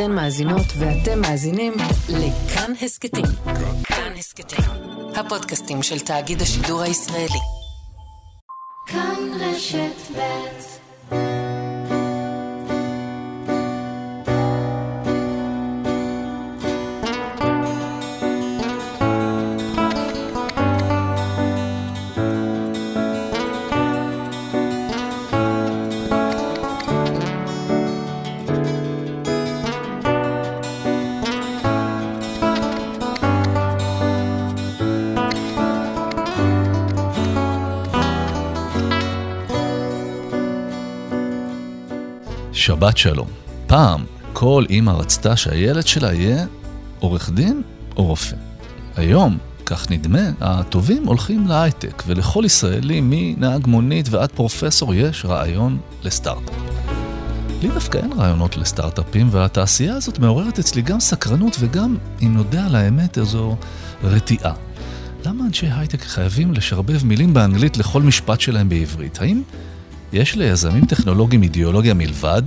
אתן מאזינות ואתם מאזינים לכאן הסכתים. כאן הסכתים, הפודקאסטים של תאגיד השידור הישראלי. כאן רשת ב' שבת שלום. פעם כל אימא רצתה שהילד שלה יהיה עורך דין או רופא. היום, כך נדמה, הטובים הולכים להייטק, ולכל ישראלי, מנהג מונית ועד פרופסור, יש רעיון לסטארט-אפ. לי דווקא אין רעיונות לסטארט-אפים, והתעשייה הזאת מעוררת אצלי גם סקרנות וגם, אם נודה על האמת, איזו רתיעה. למה אנשי הייטק חייבים לשרבב מילים באנגלית לכל משפט שלהם בעברית? האם יש ליזמים טכנולוגיים אידיאולוגיה מלבד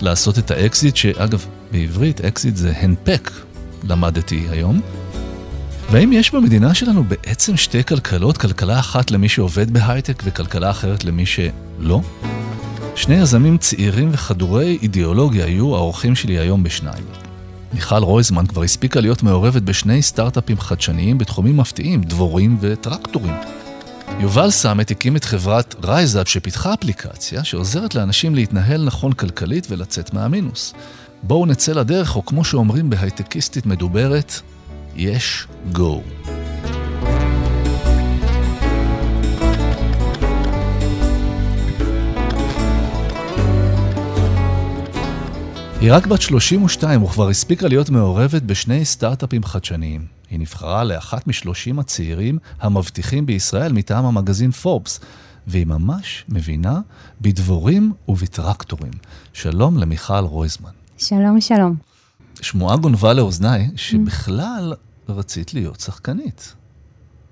לעשות את האקזיט, שאגב, בעברית אקזיט זה הנפק, למדתי היום. והאם יש במדינה שלנו בעצם שתי כלכלות, כלכלה אחת למי שעובד בהייטק וכלכלה אחרת למי שלא? שני יזמים צעירים וחדורי אידיאולוגיה היו האורחים שלי היום בשניים. מיכל רויזמן כבר הספיקה להיות מעורבת בשני סטארט-אפים חדשניים בתחומים מפתיעים, דבורים וטרקטורים. יובל סאמט הקים את חברת RiseUp שפיתחה אפליקציה שעוזרת לאנשים להתנהל נכון כלכלית ולצאת מהמינוס. בואו נצא לדרך, או כמו שאומרים בהייטקיסטית מדוברת, יש go. היא רק בת 32 וכבר הספיקה להיות מעורבת בשני סטארט-אפים חדשניים. היא נבחרה לאחת משלושים הצעירים המבטיחים בישראל מטעם המגזין פורבס, והיא ממש מבינה בדבורים ובטרקטורים. שלום למיכל רויזמן. שלום, שלום. שמועה גונבה לאוזניי שבכלל רצית להיות שחקנית.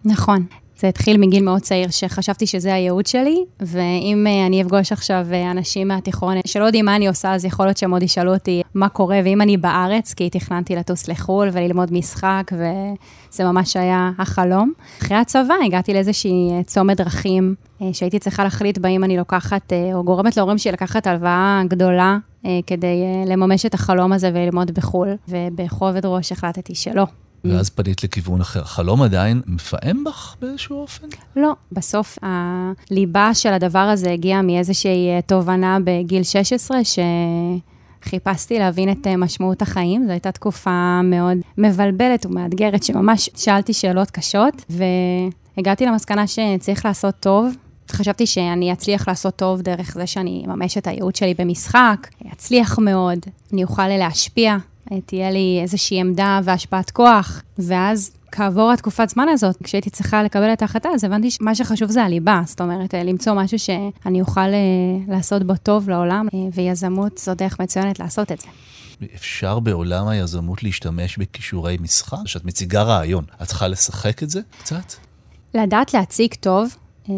נכון. זה התחיל מגיל מאוד צעיר, שחשבתי שזה הייעוד שלי, ואם uh, אני אפגוש עכשיו uh, אנשים מהתיכון שלא יודעים מה אני עושה, אז יכול להיות שהם עוד ישאלו אותי מה קורה, ואם אני בארץ, כי תכננתי לטוס לחו"ל וללמוד משחק, וזה ממש היה החלום. אחרי הצבא הגעתי לאיזושהי uh, צומת דרכים, שהייתי צריכה להחליט בה אם אני לוקחת, או גורמת להורים שלי לקחת הלוואה גדולה, כדי לממש את החלום הזה וללמוד בחו"ל, ובכובד ראש החלטתי שלא. ואז פנית לכיוון אחר. חלום עדיין מפעם בך באיזשהו אופן? לא. בסוף הליבה של הדבר הזה הגיעה מאיזושהי אה, תובנה בגיל 16, שחיפשתי להבין את אה, משמעות החיים. זו הייתה תקופה מאוד מבלבלת ומאתגרת, שממש שאלתי שאלות קשות, והגעתי למסקנה שצריך לעשות טוב. חשבתי שאני אצליח לעשות טוב דרך זה שאני אממש את הייעוד שלי במשחק, אצליח מאוד, אני אוכל להשפיע תהיה לי איזושהי עמדה והשפעת כוח, ואז כעבור התקופת זמן הזאת, כשהייתי צריכה לקבל את ההחלטה, אז הבנתי שמה שחשוב זה הליבה, זאת אומרת, אה, למצוא משהו שאני אוכל אה, לעשות בו טוב לעולם, אה, ויזמות זו דרך מצוינת לעשות את זה. אפשר בעולם היזמות להשתמש בכישורי משחק? כשאת מציגה רעיון, את צריכה לשחק את זה קצת? לדעת להציג טוב,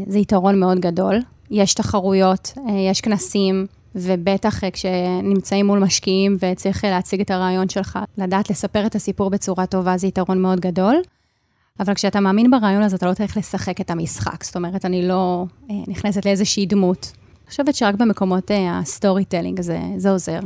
זה יתרון מאוד גדול. יש תחרויות, יש כנסים, ובטח אה, כשנמצאים מול משקיעים וצריך אה, להציג את הרעיון שלך, לדעת לספר את הסיפור בצורה טובה זה יתרון מאוד גדול. אבל כשאתה מאמין ברעיון הזה, אתה לא צריך לשחק את המשחק. זאת אומרת, אני לא אה, נכנסת לאיזושהי דמות. אני חושבת שרק במקומות ה storytelling זה, זה עוזר.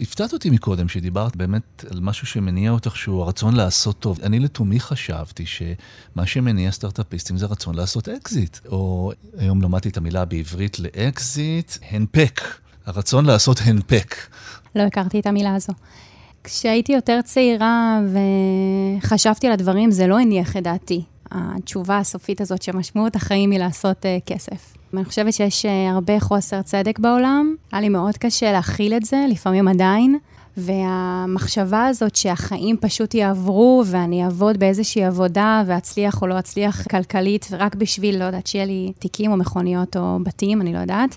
הפתעת אותי מקודם, שדיברת באמת על משהו שמניע אותך, שהוא הרצון לעשות טוב. אני לתומי חשבתי שמה שמניע סטארט-אפיסטים זה רצון לעשות אקזיט. או היום למדתי את המילה בעברית לאקזיט, הנפק. הרצון לעשות הנפק. לא הכרתי את המילה הזו. כשהייתי יותר צעירה וחשבתי על הדברים, זה לא הניח את דעתי. התשובה הסופית הזאת שמשמעות החיים היא לעשות uh, כסף. אני חושבת שיש uh, הרבה חוסר צדק בעולם. היה לי מאוד קשה להכיל את זה, לפעמים עדיין. והמחשבה הזאת שהחיים פשוט יעברו ואני אעבוד באיזושהי עבודה ואצליח או לא אצליח כלכלית, רק בשביל, לא יודעת, שיהיה לי תיקים או מכוניות או בתים, אני לא יודעת,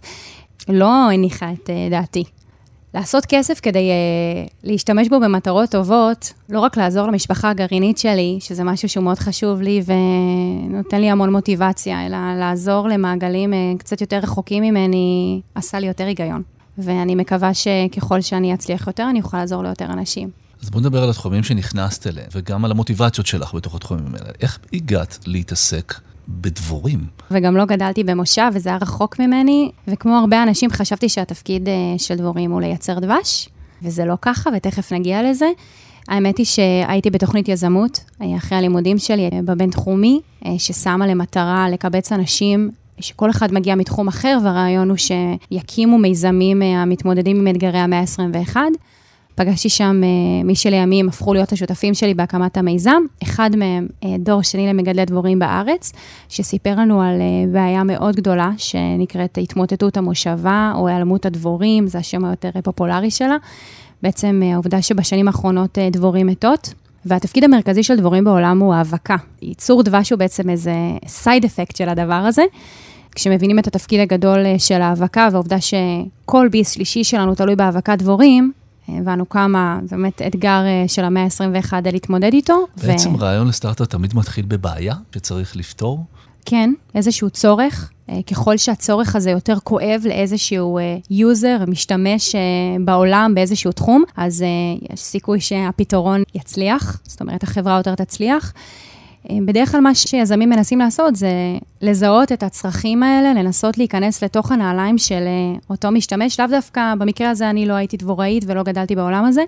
לא הניחה את אה, דעתי. לעשות כסף כדי uh, להשתמש בו במטרות טובות, לא רק לעזור למשפחה הגרעינית שלי, שזה משהו שהוא מאוד חשוב לי ונותן לי המון מוטיבציה, אלא לעזור למעגלים uh, קצת יותר רחוקים ממני, עשה לי יותר היגיון. ואני מקווה שככל שאני אצליח יותר, אני אוכל לעזור ליותר אנשים. אז בוא נדבר על התחומים שנכנסת אליהם, וגם על המוטיבציות שלך בתוך התחומים האלה. איך הגעת להתעסק בדבורים? וגם לא גדלתי במושב, וזה היה רחוק ממני, וכמו הרבה אנשים, חשבתי שהתפקיד אה, של דבורים הוא לייצר דבש, וזה לא ככה, ותכף נגיע לזה. האמת היא שהייתי בתוכנית יזמות, אה, אחרי הלימודים שלי אה, בבינתחומי, ששמה למטרה לקבץ אנשים שכל אחד מגיע מתחום אחר, והרעיון הוא שיקימו מיזמים המתמודדים עם אתגרי המאה ה-21. פגשתי שם אה, מי שלימים הפכו להיות השותפים שלי בהקמת המיזם. אחד מהם, אה, דור שני למגדלי דבורים בארץ, שסיפר לנו על אה, בעיה מאוד גדולה שנקראת התמוטטות המושבה או היעלמות הדבורים, זה השם היותר פופולרי שלה. בעצם העובדה שבשנים האחרונות דבורים מתות. והתפקיד המרכזי של דבורים בעולם הוא האבקה. ייצור דבש הוא בעצם איזה סייד אפקט של הדבר הזה. כשמבינים את התפקיד הגדול של האבקה והעובדה שכל ביס שלישי שלנו תלוי באבקת דבורים, הבנו כמה, זה באמת אתגר אה, של המאה ה-21 להתמודד איתו. בעצם ו... רעיון לסטארט-אפ תמיד מתחיל בבעיה שצריך לפתור? כן, איזשהו צורך. אה, ככל שהצורך הזה יותר כואב לאיזשהו יוזר, אה, משתמש בעולם באיזשהו תחום, אז יש סיכוי שהפתרון יצליח, זאת אומרת, החברה יותר תצליח. בדרך כלל מה שיזמים מנסים לעשות זה לזהות את הצרכים האלה, לנסות להיכנס לתוך הנעליים של אה, אותו משתמש. לאו דווקא, במקרה הזה אני לא הייתי דבוראית ולא גדלתי בעולם הזה,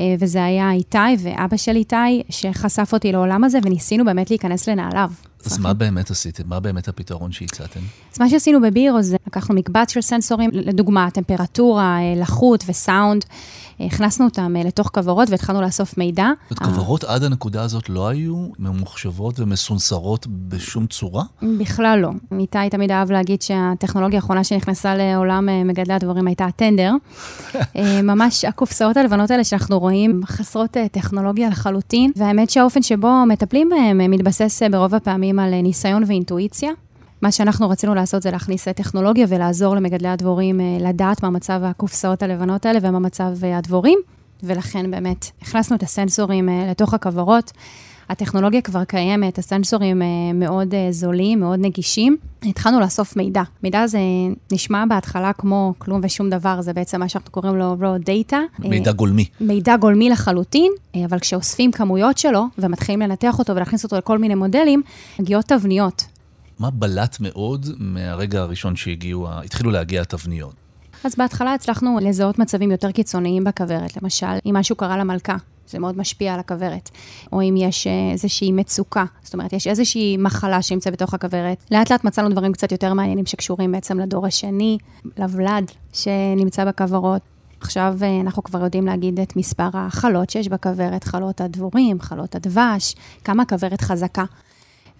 אה, וזה היה איתי ואבא של איתי שחשף אותי לעולם הזה, וניסינו באמת להיכנס לנעליו. אז מה באמת עשיתם? מה באמת הפתרון שהצעתם? אז מה שעשינו בבירו זה לקחנו מקבץ של סנסורים, לדוגמה, טמפרטורה, אה, לחות וסאונד. הכנסנו אותם אה, לתוך כוורות והתחלנו לאסוף מידע. זאת כוורות עד הנקודה הזאת לא היו ממוחשבות ומסונסרות בשום צורה? בכלל לא. איתי תמיד אהב להגיד שהטכנולוגיה האחרונה שנכנסה לעולם אה, מגדלי הדבורים הייתה הטנדר. ממש הקופסאות הלבנות האלה שאנחנו רואים חסרות טכנולוגיה לחלוטין, והאמת שהאופן שבו מטפלים בהם מתבסס ברוב הפעמים על אה, ניסיון ואינטואיציה. מה שאנחנו רצינו לעשות זה להכניס טכנולוגיה ולעזור למגדלי הדבורים אה, לדעת מה מצב הקופסאות הלבנות האלה ומה מצב אה, הדבורים, ולכן באמת הכנסנו את הסנסורים לתוך הכוורות. הטכנולוגיה כבר קיימת, הסנסורים מאוד זולים, מאוד נגישים. התחלנו לאסוף מידע. מידע הזה נשמע בהתחלה כמו כלום ושום דבר, זה בעצם מה שאנחנו קוראים לו raw data. מידע גולמי. מידע גולמי לחלוטין, אבל כשאוספים כמויות שלו ומתחילים לנתח אותו ולהכניס אותו לכל מיני מודלים, מגיעות תבניות. מה בלט מאוד מהרגע הראשון שהגיעו, התחילו להגיע התבניות? אז בהתחלה הצלחנו לזהות מצבים יותר קיצוניים בכוורת. למשל, אם משהו קרה למלכה, זה מאוד משפיע על הכוורת. או אם יש אה, איזושהי מצוקה, זאת אומרת, יש איזושהי מחלה שנמצאת בתוך הכוורת. לאט לאט מצאנו דברים קצת יותר מעניינים שקשורים בעצם לדור השני, לוולד שנמצא בכוורות. עכשיו אה, אנחנו כבר יודעים להגיד את מספר החלות שיש בכוורת, חלות הדבורים, חלות הדבש, כמה הכוורת חזקה.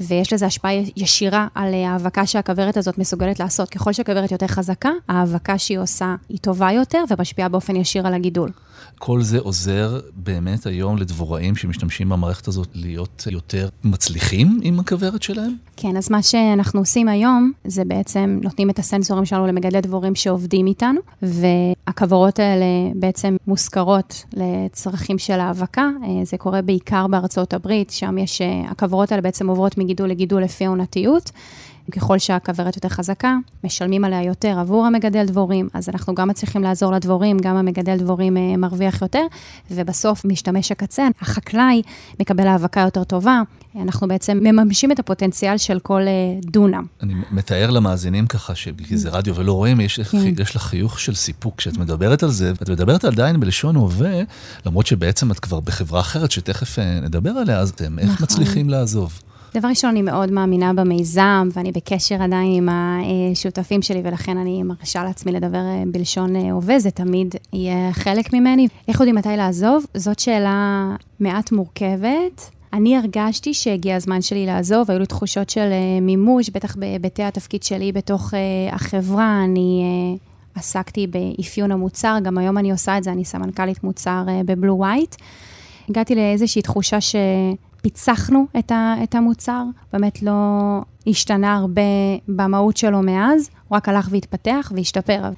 ויש לזה השפעה ישירה על ההאבקה שהכוורת הזאת מסוגלת לעשות. ככל שהכוורת יותר חזקה, ההאבקה שהיא עושה היא טובה יותר ומשפיעה באופן ישיר על הגידול. כל זה עוזר באמת היום לדבוראים שמשתמשים במערכת הזאת להיות יותר מצליחים עם הכוורת שלהם? כן, אז מה שאנחנו עושים היום, זה בעצם נותנים את הסנסורים שלנו למגדלי דבורים שעובדים איתנו, והכוורות האלה בעצם מושכרות לצרכים של האבקה. אה, זה קורה בעיקר בארצות הברית, שם יש, אה, הכוורות האלה בעצם עוברות מגידול לגידול לפי עונתיות. ככל שהכוורת יותר חזקה, משלמים עליה יותר עבור המגדל דבורים, אז אנחנו גם מצליחים לעזור לדבורים, גם המגדל דבורים אה, מרוויח יותר, ובסוף משתמש הקצה, החקלאי מקבל האבקה יותר טובה. אנחנו בעצם מממשים את הפוטנציאל של כל אה, דונם. אני מתאר למאזינים ככה, כי זה רדיו ולא רואים, יש, כן. יש לך חיוך של סיפוק כשאת מדברת על זה, ואת מדברת עדיין בלשון הווה, למרות שבעצם את כבר בחברה אחרת שתכף אה, נדבר עליה, אז אתם איך נכון. מצליחים לעזוב? דבר ראשון, אני מאוד מאמינה במיזם, ואני בקשר עדיין עם השותפים שלי, ולכן אני מרשה לעצמי לדבר אה, בלשון אה, הווה, זה תמיד יהיה חלק ממני. איך יודעים מתי לעזוב? זאת שאלה מעט מורכבת. אני הרגשתי שהגיע הזמן שלי לעזוב, היו לי תחושות של אה, מימוש, בטח בהיבטי התפקיד שלי בתוך החברה. אני עסקתי באפיון המוצר, גם היום אני עושה את זה, אני סמנכ"לית מוצר בבלו ווייט. הגעתי לאיזושהי תחושה ש... פיצחנו את, ה, את המוצר, באמת לא השתנה הרבה במהות שלו מאז, הוא רק הלך והתפתח והשתפר.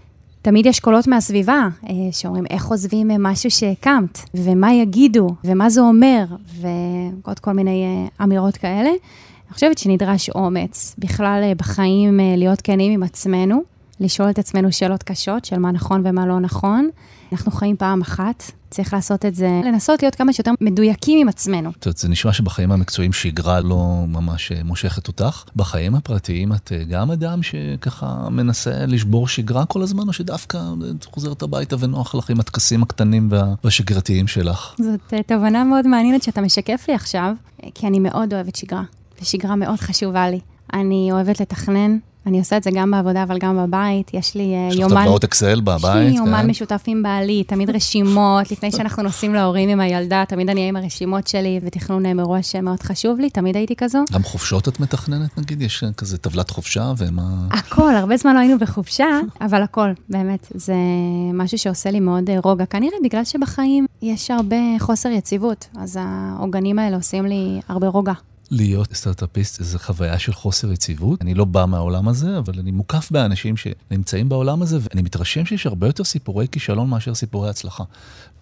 תמיד יש קולות מהסביבה אה, שאומרים, איך עוזבים משהו שהקמת, ומה יגידו, ומה זה אומר, ועוד כל מיני אה, אמירות כאלה. אני חושבת שנדרש אומץ בכלל אה, בחיים להיות כנים עם עצמנו, לשאול את עצמנו שאלות קשות של מה נכון ומה לא נכון. אנחנו חיים פעם אחת, צריך לעשות את זה, לנסות להיות כמה שיותר מדויקים עם עצמנו. את יודעת, זה נשמע שבחיים המקצועיים שגרה לא ממש אה, מושכת אותך. בחיים הפרטיים את אה, גם אדם שככה מנסה לשבור שגרה כל הזמן, או שדווקא את חוזרת הביתה ונוח לך עם הטקסים הקטנים וה- והשגרתיים שלך? זאת אה, תובנה מאוד מעניינת שאתה משקף לי עכשיו, אה, כי אני מאוד אוהבת שגרה, ושגרה מאוד חשובה לי. אני אוהבת לתכנן, אני עושה את זה גם בעבודה, אבל גם בבית. יש לי אה, יש לך יומן... טבלאות אקסל בבית? יש לי יומן כן? משותף עם בעלי, תמיד רשימות, לפני שאנחנו נוסעים להורים עם הילדה, תמיד אני אהיה עם הרשימות שלי, ותכנון אה, מראש מאוד חשוב לי, תמיד הייתי כזו. גם חופשות את מתכננת נגיד? יש אה, כזה טבלת חופשה ומה... הכל, הרבה זמן לא היינו בחופשה, אבל הכל, באמת, זה משהו שעושה לי מאוד אה, רוגע. כנראה בגלל שבחיים יש הרבה חוסר יציבות, אז העוגנים האלה עושים לי הרבה רוגע. להיות סטארט-אפיסט זה חוויה של חוסר יציבות. אני לא בא מהעולם הזה, אבל אני מוקף באנשים שנמצאים בעולם הזה, ואני מתרשם שיש הרבה יותר סיפורי כישלון מאשר סיפורי הצלחה.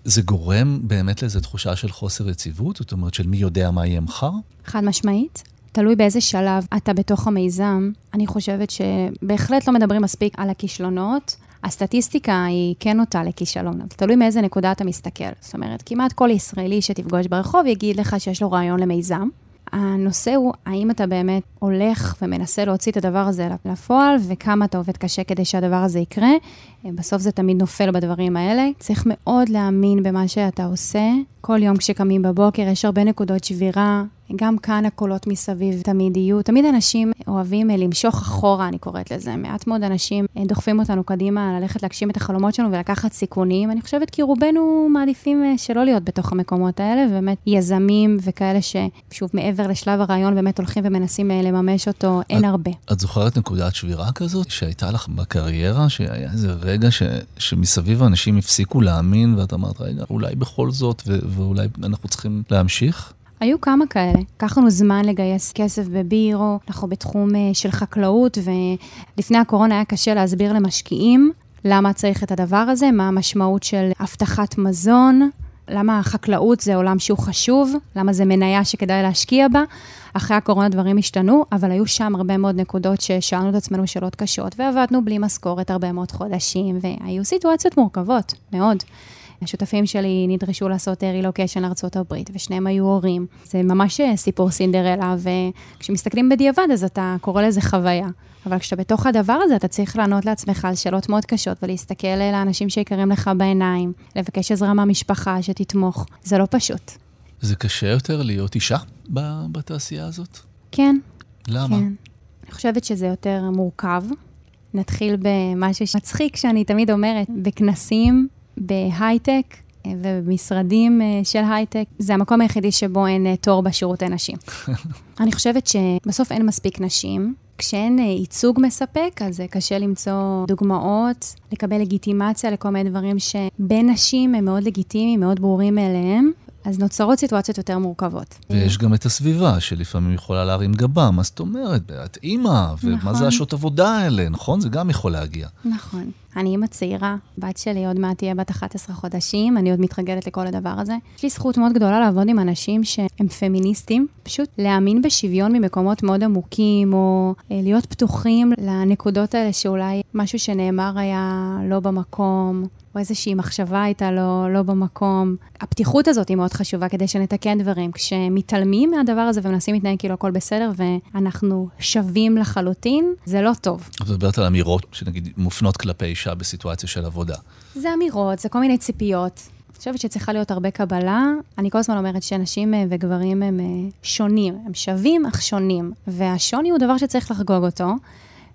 זה גורם באמת לאיזו תחושה של חוסר יציבות? זאת אומרת, של מי יודע מה יהיה מחר? חד משמעית. תלוי באיזה שלב אתה בתוך המיזם. אני חושבת שבהחלט לא מדברים מספיק על הכישלונות. הסטטיסטיקה היא כן נוטה לכישלון, אבל תלוי מאיזה נקודה אתה מסתכל. זאת אומרת, כמעט כל ישראלי שתפגוש ברחוב יגיד לך שיש לו רעיון למיזם. הנושא הוא, האם אתה באמת הולך ומנסה להוציא את הדבר הזה לפועל, וכמה אתה עובד קשה כדי שהדבר הזה יקרה. בסוף זה תמיד נופל בדברים האלה. צריך מאוד להאמין במה שאתה עושה. כל יום כשקמים בבוקר יש הרבה נקודות שבירה. גם כאן הקולות מסביב תמיד יהיו. תמיד אנשים אוהבים אה, למשוך אחורה, אני קוראת לזה. מעט מאוד אנשים אה, דוחפים אותנו קדימה ללכת להגשים את החלומות שלנו ולקחת סיכונים. אני חושבת כי רובנו מעדיפים אה, שלא להיות בתוך המקומות האלה, ובאמת יזמים וכאלה ששוב, מעבר לשלב הרעיון, באמת הולכים ומנסים לממש אותו, אין את, הרבה. את זוכרת נקודת שבירה כזאת שהייתה לך בקריירה, שהיה איזה רגע ש, שמסביב האנשים הפסיקו להאמין, ואת אמרת, רגע, אולי בכל זאת, ו, ואולי אנחנו צריכים להמשיך? היו כמה כאלה. לקח לנו זמן לגייס כסף בבירו, אנחנו בתחום אה, של חקלאות, ולפני הקורונה היה קשה להסביר למשקיעים למה צריך את הדבר הזה, מה המשמעות של הבטחת מזון, למה החקלאות זה עולם שהוא חשוב, למה זה מניה שכדאי להשקיע בה. אחרי הקורונה דברים השתנו, אבל היו שם הרבה מאוד נקודות ששאלנו את עצמנו שאלות קשות, ועבדנו בלי משכורת הרבה מאוד חודשים, והיו סיטואציות מורכבות, מאוד. השותפים שלי נדרשו לעשות רילוקיישן לארה"ב, ושניהם היו הורים. זה ממש סיפור סינדרלה, וכשמסתכלים בדיעבד, אז אתה קורא לזה חוויה. אבל כשאתה בתוך הדבר הזה, אתה צריך לענות לעצמך על שאלות מאוד קשות, ולהסתכל לאנשים שיקרים לך בעיניים, לבקש עזרה מהמשפחה שתתמוך. זה לא פשוט. זה קשה יותר להיות אישה בתעשייה הזאת? כן. למה? כן. אני חושבת שזה יותר מורכב. נתחיל במשהו מצחיק שאני תמיד אומרת, בכנסים בהייטק ובמשרדים של הייטק, זה המקום היחידי שבו אין תור בשירותי נשים. אני חושבת שבסוף אין מספיק נשים. כשאין ייצוג מספק, אז קשה למצוא דוגמאות, לקבל לגיטימציה לכל מיני דברים שבין נשים הם מאוד לגיטימיים, מאוד ברורים מאליהם. אז נוצרות סיטואציות יותר מורכבות. ויש גם את הסביבה, שלפעמים יכולה להרים גבה, מה זאת אומרת? את אימא, ומה נכון. זה השעות עבודה האלה, נכון? זה גם יכול להגיע. נכון. אני אימא צעירה, בת שלי עוד מעט תהיה בת 11 חודשים, אני עוד מתרגלת לכל הדבר הזה. יש לי זכות מאוד גדולה לעבוד עם אנשים שהם פמיניסטים, פשוט להאמין בשוויון ממקומות מאוד עמוקים, או להיות פתוחים לנקודות האלה שאולי משהו שנאמר היה לא במקום. או איזושהי מחשבה הייתה לא, לא במקום. הפתיחות הזאת היא מאוד חשובה כדי שנתקן דברים. כשמתעלמים מהדבר הזה ומנסים להתנהג כאילו הכל בסדר ואנחנו שווים לחלוטין, זה לא טוב. את מדברת על אמירות שנגיד מופנות כלפי אישה בסיטואציה של עבודה. זה אמירות, זה כל מיני ציפיות. אני חושבת שצריכה להיות הרבה קבלה. אני כל הזמן אומרת שנשים וגברים הם שונים, הם שווים אך שונים, והשוני הוא דבר שצריך לחגוג אותו.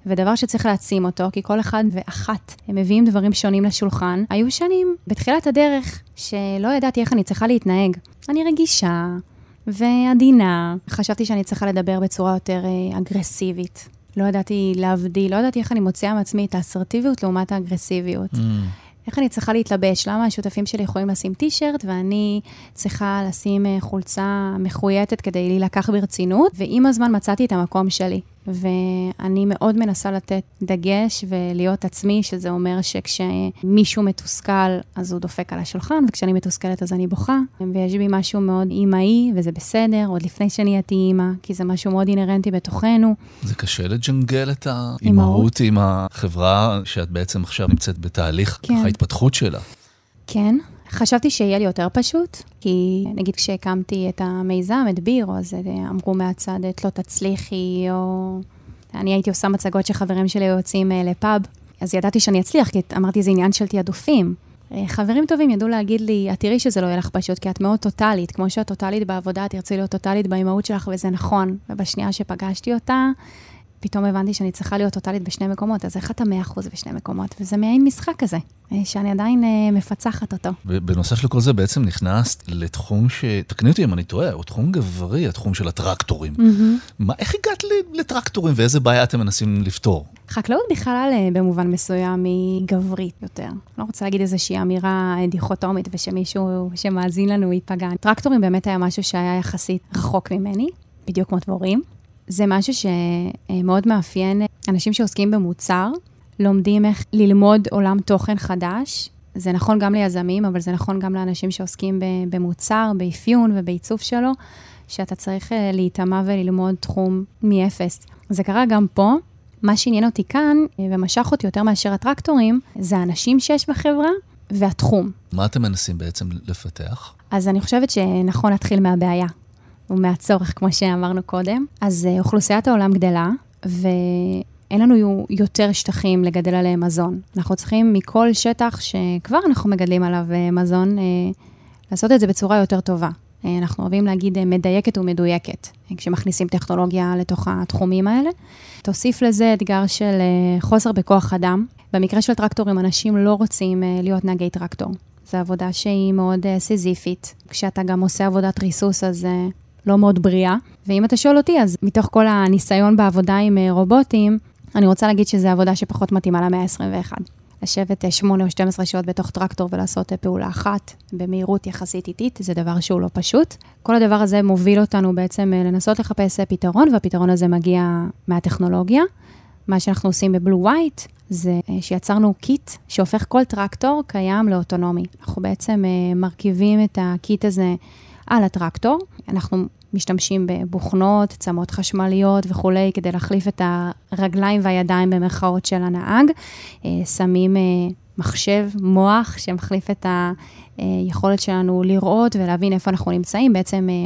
ודבר שצריך להעצים אותו, כי כל אחד ואחת, הם מביאים דברים שונים לשולחן. היו שנים בתחילת הדרך שלא ידעתי איך אני צריכה להתנהג. אני רגישה ועדינה. חשבתי שאני צריכה לדבר בצורה יותר אגרסיבית. לא ידעתי להבדיל, לא ידעתי איך אני מוציאה מעצמי את האסרטיביות לעומת האגרסיביות. Mm. איך אני צריכה להתלבש? למה השותפים שלי יכולים לשים טישרט ואני צריכה לשים חולצה מחויטת כדי להילקח ברצינות? ועם הזמן מצאתי את המקום שלי. ואני מאוד מנסה לתת דגש ולהיות עצמי, שזה אומר שכשמישהו מתוסכל, אז הוא דופק על השולחן, וכשאני מתוסכלת אז אני בוכה, ויש בי משהו מאוד אימהי, וזה בסדר, עוד לפני שנהייתי אימא, כי זה משהו מאוד אינהרנטי בתוכנו. זה קשה לג'נגל את האימהות עם החברה שאת בעצם עכשיו נמצאת בתהליך כן. ההתפתחות שלה. כן. חשבתי שיהיה לי יותר פשוט, כי נגיד כשהקמתי את המיזם, את בירו, אז אמרו מהצד, את לא תצליחי, או... אני הייתי עושה מצגות שחברים שלי היו יוצאים אה, לפאב, אז ידעתי שאני אצליח, כי אמרתי, זה עניין של תעדופים. אה, חברים טובים ידעו להגיד לי, את תראי שזה לא יהיה לך פשוט, כי את מאוד טוטאלית. כמו שאת טוטאלית בעבודה, את תרצי להיות טוטאלית באימהות שלך, וזה נכון. ובשנייה שפגשתי אותה, פתאום הבנתי שאני צריכה להיות טוטאלית בשני מקומות, אז איך אתה מאה אחוז בשני מקומות? וזה מעין משחק כזה, אה, שאני עדיין אה, מפצחת אותו. בנוסף לכל זה בעצם נכנסת לתחום ש... תקני אותי אם אני טועה, הוא תחום גברי, התחום של הטרקטורים. Mm-hmm. מה, איך הגעת לטרקטורים ואיזה בעיה אתם מנסים לפתור? חקלאות בכלל אה, במובן מסוים היא גברית יותר. לא רוצה להגיד איזושהי אמירה דיכוטומית ושמישהו שמאזין לנו ייפגע. טרקטורים באמת היה משהו שהיה יחסית רחוק ממני, בדיוק כמו דבורים. זה משהו שמאוד מאפיין אנשים שעוסקים במוצר, לומדים איך ללמוד עולם תוכן חדש. זה נכון גם ליזמים, אבל זה נכון גם לאנשים שעוסקים במוצר, באפיון ובעיצוב שלו, שאתה צריך אה, להיטמע וללמוד תחום מאפס. זה קרה גם פה. מה שעניין אותי כאן, אה, ומשך אותי יותר מאשר הטרקטורים, זה האנשים שיש בחברה והתחום. מה אתם מנסים בעצם לפתח? אז אני חושבת שנכון להתחיל מהבעיה. ומהצורך, כמו שאמרנו קודם. אז אה, אוכלוסיית העולם גדלה, ואין לנו יותר שטחים לגדל עליהם מזון. אנחנו צריכים מכל שטח שכבר אנחנו מגדלים עליו אה, מזון, אה, לעשות את זה בצורה יותר טובה. אנחנו אוהבים להגיד מדייקת ומדויקת, כשמכניסים טכנולוגיה לתוך התחומים האלה. תוסיף לזה אתגר של חוסר בכוח אדם. במקרה של טרקטורים, אנשים לא רוצים להיות נהגי טרקטור. זו עבודה שהיא מאוד סיזיפית. כשאתה גם עושה עבודת ריסוס, אז לא מאוד בריאה. ואם אתה שואל אותי, אז מתוך כל הניסיון בעבודה עם אה, רובוטים, אני רוצה להגיד שזו עבודה שפחות מתאימה למאה ה-21. לשבת 8 אה, או 12 שעות בתוך טרקטור ולעשות אה, פעולה אחת במהירות יחסית איטית, זה דבר שהוא לא פשוט. כל הדבר הזה מוביל אותנו בעצם לנסות לחפש פתרון, והפתרון הזה מגיע מהטכנולוגיה. מה שאנחנו עושים ב Blue White, זה שיצרנו kit שהופך כל טרקטור קיים לאוטונומי. אנחנו בעצם מרכיבים את ה kit הזה על הטרקטור. אנחנו משתמשים בבוכנות, צמות חשמליות וכולי, כדי להחליף את הרגליים והידיים במרכאות של הנהג. אה, שמים אה, מחשב, מוח, שמחליף את היכולת שלנו לראות ולהבין איפה אנחנו נמצאים. בעצם אה,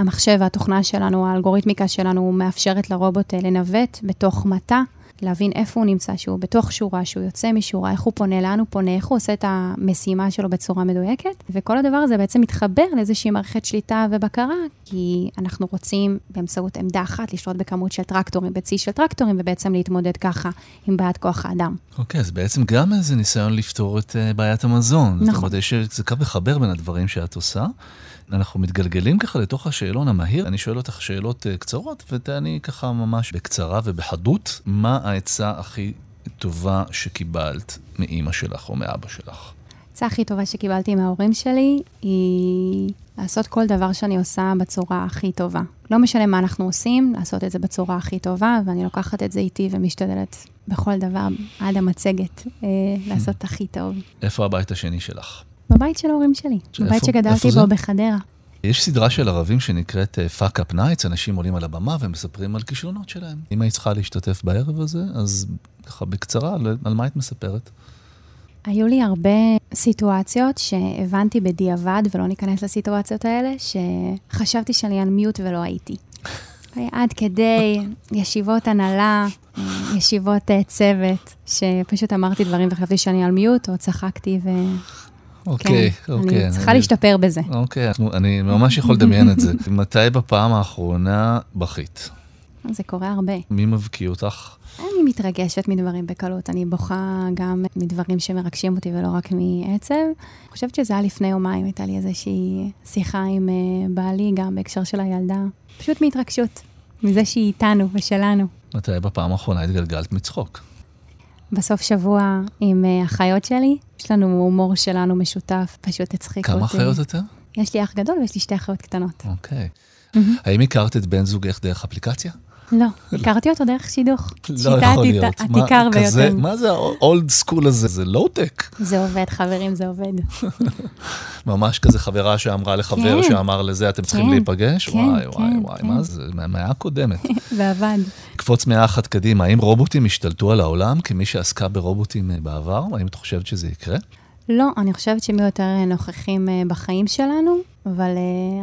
המחשב והתוכנה שלנו, האלגוריתמיקה שלנו, מאפשרת לרובוט לנווט בתוך מטע. להבין איפה הוא נמצא, שהוא בתוך שורה, שהוא יוצא משורה, איך הוא פונה, לאן הוא פונה, איך הוא עושה את המשימה שלו בצורה מדויקת. וכל הדבר הזה בעצם מתחבר לאיזושהי מערכת שליטה ובקרה, כי אנחנו רוצים באמצעות עמדה אחת לשלוט בכמות של טרקטורים, בצי של טרקטורים, ובעצם להתמודד ככה עם בעיית כוח האדם. אוקיי, אז בעצם גם איזה ניסיון לפתור את uh, בעיית המזון. נכון. זאת אומרת, יש קו מחבר בין הדברים שאת עושה. אנחנו מתגלגלים ככה לתוך השאלון המהיר. אני שואל אותך שאלות uh, קצרות, ותעני ככה ממש בקצרה ובחדות, מה העצה הכי טובה שקיבלת מאימא שלך או מאבא שלך? העצה הכי טובה שקיבלתי מההורים שלי היא לעשות כל דבר שאני עושה בצורה הכי טובה. לא משנה מה אנחנו עושים, לעשות את זה בצורה הכי טובה, ואני לוקחת את זה איתי ומשתדלת בכל דבר, עד המצגת, אה, לעשות הכי טוב. איפה הבית השני שלך? בבית של ההורים שלי, בבית שגדלתי בו בחדרה. יש סדרה של ערבים שנקראת uh, Fuck Up Nights, אנשים עולים על הבמה ומספרים על כישלונות שלהם. אם היית צריכה להשתתף בערב הזה, אז ככה בקצרה, על מה היית מספרת? היו לי הרבה סיטואציות שהבנתי בדיעבד, ולא ניכנס לסיטואציות האלה, שחשבתי שאני על מיוט ולא הייתי. עד כדי ישיבות הנהלה, ישיבות אה, צוות, שפשוט אמרתי דברים וחשבתי שאני על מיוט, או צחקתי ו... אוקיי, כן, אוקיי. אני צריכה להשתפר בזה. אוקיי, אני ממש יכול לדמיין את זה. מתי בפעם האחרונה בכית? זה קורה הרבה. מי מבקיא אותך? אני מתרגשת מדברים בקלות, אני בוכה גם מדברים שמרגשים אותי ולא רק מעצב. אני חושבת שזה היה לפני יומיים, הייתה לי איזושהי שיחה עם אה, בעלי, גם בהקשר של הילדה. פשוט מהתרגשות, מזה שהיא איתנו ושלנו. מתי בפעם האחרונה התגלגלת מצחוק? בסוף שבוע עם אה, אחיות שלי, יש לנו הומור שלנו משותף, פשוט הצחיק אותי. כמה אחיות אתם? יש לי אח גדול ויש לי שתי אחיות קטנות. אוקיי. האם הכרת את בן זוגך דרך אפליקציה? לא, הכרתי אותו דרך שידוך. לא שיטה יכול להיות. מה- עתיקה הרבה יותר. מה זה ה old school הזה? זה לואו-טק. זה עובד, חברים, זה עובד. ממש כזה חברה שאמרה לחבר כן. שאמר לזה, אתם צריכים כן, להיפגש? כן, וואי, וואי, כן, וואי. מה זה? מהמאה הקודמת. ועבד. קפוץ מאה אחת קדימה, האם רובוטים השתלטו על העולם כמי שעסקה ברובוטים אה, בעבר? האם את חושבת שזה יקרה? לא, אני חושבת שהם יהיו יותר אה, נוכחים אה, בחיים שלנו, אבל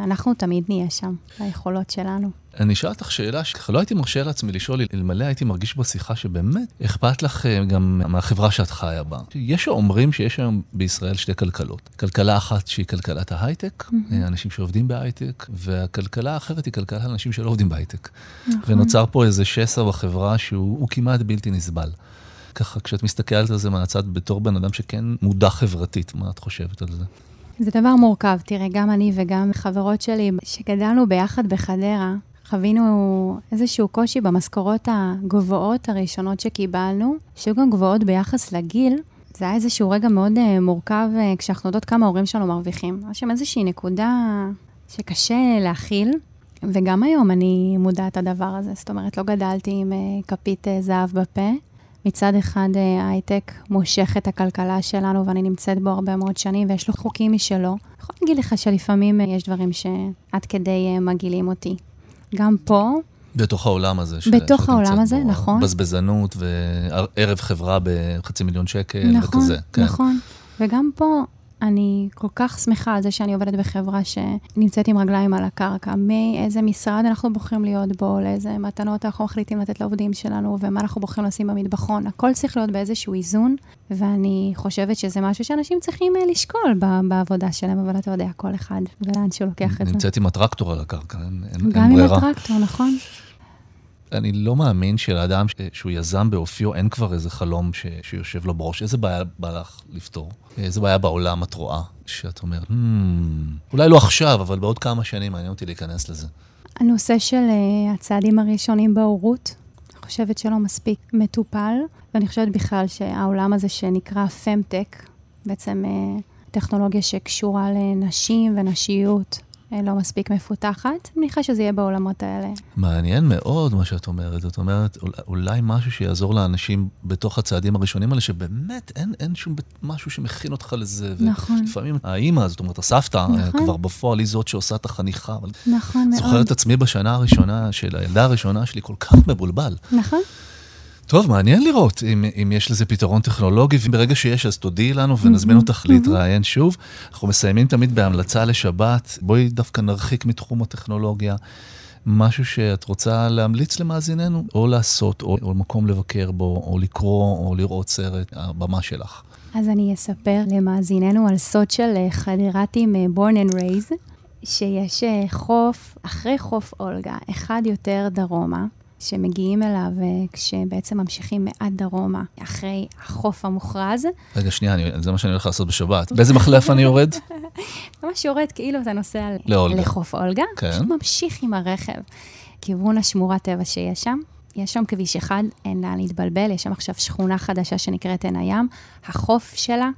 אנחנו תמיד נהיה שם, היכולות שלנו. אני אשאל אותך שאלה שלא הייתי מרשה לעצמי לשאול, אלמלא הייתי מרגיש בשיחה שבאמת אכפת לך אה, גם מהחברה שאת חיה בה. יש שאומרים שיש היום בישראל שתי כלכלות. כלכלה אחת שהיא כלכלת ההייטק, אה, אנשים שעובדים בהייטק, והכלכלה האחרת היא כלכלה אנשים שלא עובדים בהייטק. ונוצר פה איזה שסע בחברה שהוא הוא כמעט בלתי נסבל. ככה, כשאת מסתכלת על זה מהצד בתור בן אדם שכן מודע חברתית, מה את חושבת על זה? זה דבר מורכב. תראה, גם אני וגם חברות שלי, שגדלנו ביחד בחדרה, חווינו איזשהו קושי במשכורות הגבוהות הראשונות שקיבלנו, שהיו גם גבוהות ביחס לגיל. זה היה איזשהו רגע מאוד uh, מורכב uh, כשאנחנו יודעות כמה ההורים שלנו מרוויחים. היה שם איזושהי נקודה שקשה להכיל, וגם היום אני מודעת לדבר הזה. זאת אומרת, לא גדלתי עם uh, כפית זהב בפה. מצד אחד אה, ההייטק מושך את הכלכלה שלנו, ואני נמצאת בו הרבה מאוד שנים, ויש לו חוקים משלו. אני יכולה להגיד לך שלפעמים אה, יש דברים שעד כדי אה, מגעילים אותי. גם פה, בתוך העולם הזה. בתוך העולם הזה, בו, נכון. בזבזנות וערב חברה בחצי מיליון שקל נכון, וכזה. כן. נכון. וגם פה אני כל כך שמחה על זה שאני עובדת בחברה שנמצאת עם רגליים על הקרקע. מאיזה משרד אנחנו בוחרים להיות בו, לאיזה מתנות אנחנו מחליטים לתת לעובדים שלנו, ומה אנחנו בוחרים לשים במטבחון. הכל צריך להיות באיזשהו איזון, ואני חושבת שזה משהו שאנשים צריכים אה, לשקול ב- בעבודה שלהם, אבל אתה יודע, כל אחד ולאן שהוא לוקח את זה. נמצאת עם הטרקטור על הקרקע, אין, אין, גם אין עם ברירה. הטרקטור, נכון? אני לא מאמין שלאדם שהוא יזם באופיו, אין כבר איזה חלום ש- שיושב לו בראש. איזה בעיה בא לך לפתור? איזה בעיה בעולם את רואה? שאת אומרת, "Hmm, אולי לא עכשיו, אבל בעוד כמה שנים מעניין אותי להיכנס לזה. הנושא של uh, הצעדים הראשונים בהורות, אני חושבת שלא מספיק מטופל, ואני חושבת בכלל שהעולם הזה שנקרא פמטק, בעצם uh, טכנולוגיה שקשורה לנשים ונשיות, לא מספיק מפותחת. אני מניחה שזה יהיה בעולמות האלה. מעניין מאוד מה שאת אומרת. זאת אומרת, אול- אולי משהו שיעזור לאנשים בתוך הצעדים הראשונים האלה, שבאמת אין, אין שום משהו שמכין אותך לזה. נכון. לפעמים האימא, זאת אומרת, הסבתא, נכון. נכון. כבר בפועל היא זאת שעושה את החניכה. נכון מאוד. זוכר את עצמי בשנה הראשונה של הילדה הראשונה שלי כל כך מבולבל. נכון. טוב, מעניין לראות אם, אם יש לזה פתרון טכנולוגי, וברגע שיש אז תודיעי לנו ונזמין אותך להתראיין שוב. אנחנו מסיימים תמיד בהמלצה לשבת, בואי דווקא נרחיק מתחום הטכנולוגיה. משהו שאת רוצה להמליץ למאזיננו, או לעשות, או, או מקום לבקר בו, או לקרוא, או לראות סרט, הבמה שלך. אז אני אספר למאזיננו על סוד של חדירתים born and raised, שיש אה, חוף, אחרי חוף אולגה, אחד יותר דרומה, שמגיעים אליו אה, כשבעצם ממשיכים מעט דרומה, אחרי החוף המוכרז. רגע, שנייה, אני, זה מה שאני הולך לעשות בשבת. באיזה מחלף אני יורד? ממש יורד כאילו אתה נוסע לאולגה. לחוף אולגה, כן. פשוט ממשיך עם הרכב. כיוון השמורת טבע שיש שם. יש שם כביש אחד, אין לאן להתבלבל, יש שם עכשיו שכונה חדשה שנקראת עין הים. החוף שלה,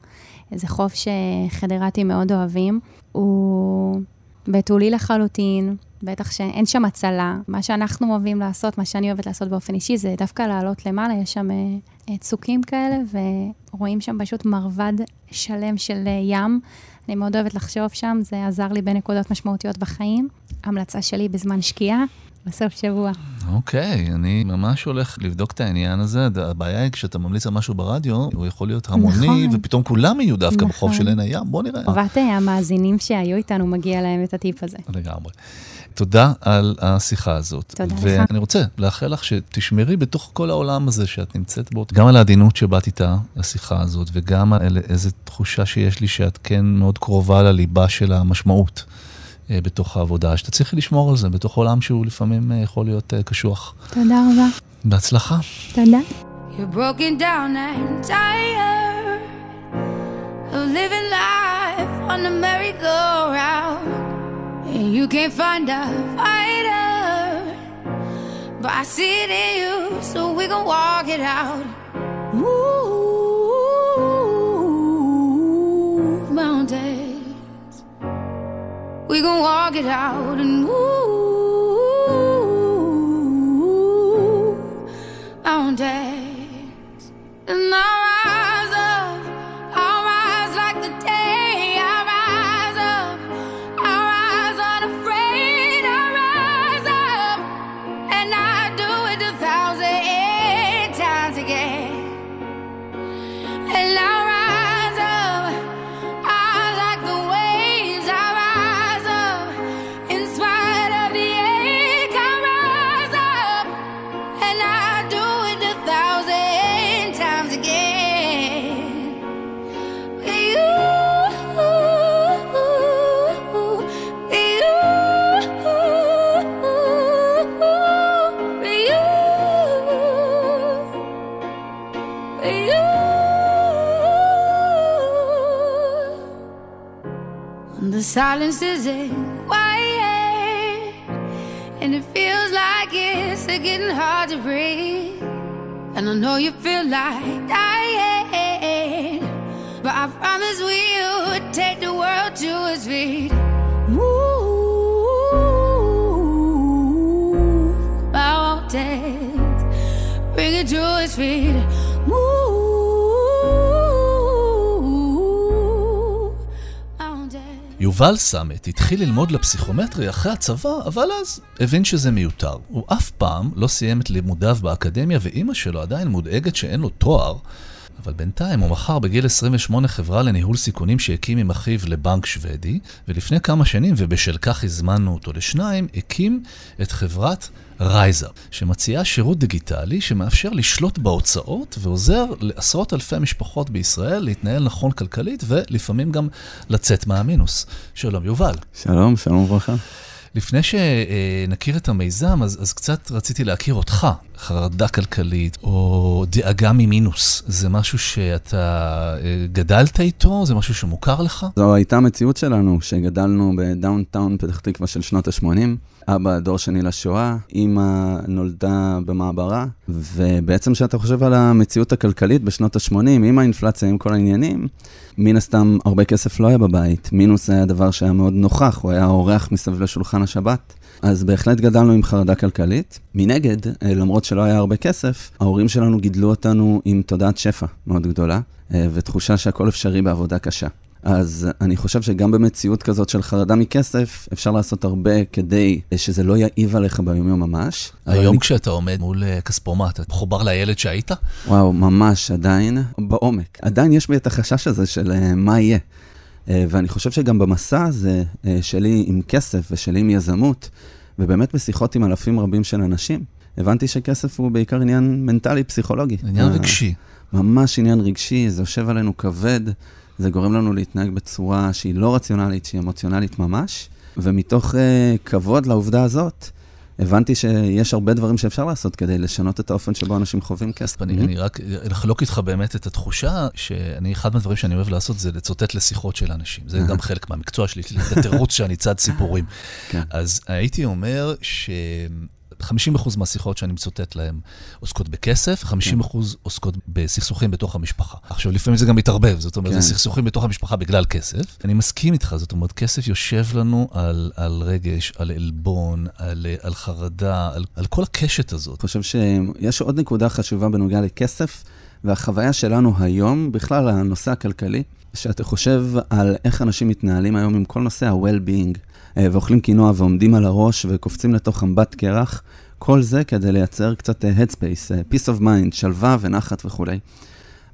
זה חוף שחדרתי מאוד אוהבים, הוא בתולי לחלוטין, בטח שאין שם הצלה. מה שאנחנו אוהבים לעשות, מה שאני אוהבת לעשות באופן אישי, זה דווקא לעלות למעלה, יש שם אה, אה, צוקים כאלה, ורואים שם פשוט מרבד שלם של אה, ים. אני מאוד אוהבת לחשוב שם, זה עזר לי בנקודות משמעותיות בחיים. המלצה שלי בזמן שקיעה, בסוף שבוע. אוקיי, אני ממש הולך לבדוק את העניין הזה. הבעיה היא כשאתה ממליץ על משהו ברדיו, הוא יכול להיות המוני, נכון. ופתאום כולם יהיו דווקא בחוף נכון. של עין הים. בוא נראה. טובת אה, המאזינים שהיו איתנו, מגיע להם את הטיפ הזה. לגמרי. תודה על השיחה הזאת. תודה לך. ואני רוצה לאחל לך שתשמרי בתוך כל העולם הזה שאת נמצאת בו, גם על העדינות שבאת איתה לשיחה הזאת, וגם על איזו תחושה שיש לי שאת כן מאוד קרובה לליבה של המשמעות אה, בתוך העבודה, שתצליחי לשמור על זה בתוך עולם שהוא לפעמים אה, יכול להיות אה, קשוח. תודה רבה. בהצלחה. תודה. You're broken down and tired of living life on the merry-go-round. And you can't find a fighter, but I see it in you, so we gon' walk it out. Move mountains. We gon' walk it out and move mountains, and I Silence isn't quiet and it feels like it's getting hard to breathe. And I know you feel like dying, but I promise we'll take the world to its feet. Move mountains, bring it to its feet. יובל סמט התחיל ללמוד לפסיכומטרי אחרי הצבא, אבל אז הבין שזה מיותר. הוא אף פעם לא סיים את לימודיו באקדמיה, ואימא שלו עדיין מודאגת שאין לו תואר. אבל בינתיים הוא מכר בגיל 28 חברה לניהול סיכונים שהקים עם אחיו לבנק שוודי, ולפני כמה שנים, ובשל כך הזמנו אותו לשניים, הקים את חברת רייזר, שמציעה שירות דיגיטלי שמאפשר לשלוט בהוצאות ועוזר לעשרות אלפי משפחות בישראל להתנהל נכון כלכלית ולפעמים גם לצאת מהמינוס. שלום, יובל. שלום, שלום וברכה. לפני שנכיר את המיזם, אז, אז קצת רציתי להכיר אותך. חרדה כלכלית או דאגה ממינוס, זה משהו שאתה אה, גדלת איתו? זה משהו שמוכר לך? זו הייתה המציאות שלנו, שגדלנו ב downtown פתח תקווה של שנות ה-80. אבא דור שני לשואה, אימא נולדה במעברה, ובעצם כשאתה חושב על המציאות הכלכלית בשנות ה-80, עם האינפלציה, עם כל העניינים, מן הסתם הרבה כסף לא היה בבית. מינוס היה דבר שהיה מאוד נוכח, הוא היה אורח מסביב לשולחן השבת. אז בהחלט גדלנו עם חרדה כלכלית. מנגד, אה, למרות שלא היה הרבה כסף, ההורים שלנו גידלו אותנו עם תודעת שפע מאוד גדולה, אה, ותחושה שהכל אפשרי בעבודה קשה. אז אני חושב שגם במציאות כזאת של חרדה מכסף, אפשר לעשות הרבה כדי שזה לא יעיב עליך ביומיום ממש. היום אני- כשאתה עומד מול אה, כספומט, אתה מחובר לילד שהיית? וואו, ממש, עדיין, בעומק. עדיין יש בי את החשש הזה של אה, מה יהיה. אה, ואני חושב שגם במסע הזה אה, שלי עם כסף ושלי עם יזמות, ובאמת בשיחות עם אלפים רבים של אנשים, הבנתי שכסף הוא בעיקר עניין מנטלי, פסיכולוגי. עניין אה, רגשי. ממש עניין רגשי, זה יושב עלינו כבד, זה גורם לנו להתנהג בצורה שהיא לא רציונלית, שהיא אמוציונלית ממש. ומתוך uh, כבוד לעובדה הזאת, הבנתי שיש הרבה דברים שאפשר לעשות כדי לשנות את האופן שבו אנשים חווים כסף. אני, אני רק אחלוק איתך באמת את התחושה שאני, אחד מהדברים שאני אוהב לעשות זה לצוטט לשיחות של אנשים. זה גם חלק מהמקצוע שלי, את התירוץ שאני צד סיפורים. כן. אז הייתי אומר ש... 50% מהשיחות שאני מצוטט להן עוסקות בכסף, 50% עוסקות בסכסוכים בתוך המשפחה. עכשיו, לפעמים זה גם מתערבב, זאת אומרת, כן. זה סכסוכים בתוך המשפחה בגלל כסף. אני מסכים איתך, זאת אומרת, כסף יושב לנו על, על רגש, על עלבון, על, על חרדה, על, על כל הקשת הזאת. אני חושב שיש עוד נקודה חשובה בנוגע לכסף, והחוויה שלנו היום, בכלל הנושא הכלכלי, שאתה חושב על איך אנשים מתנהלים היום עם כל נושא ה-well-being, ואוכלים קינוע ועומדים על הראש וקופצים לתוך אמבט קרח, כל זה כדי לייצר קצת אה, headspace, אה, peace of mind, שלווה ונחת וכולי.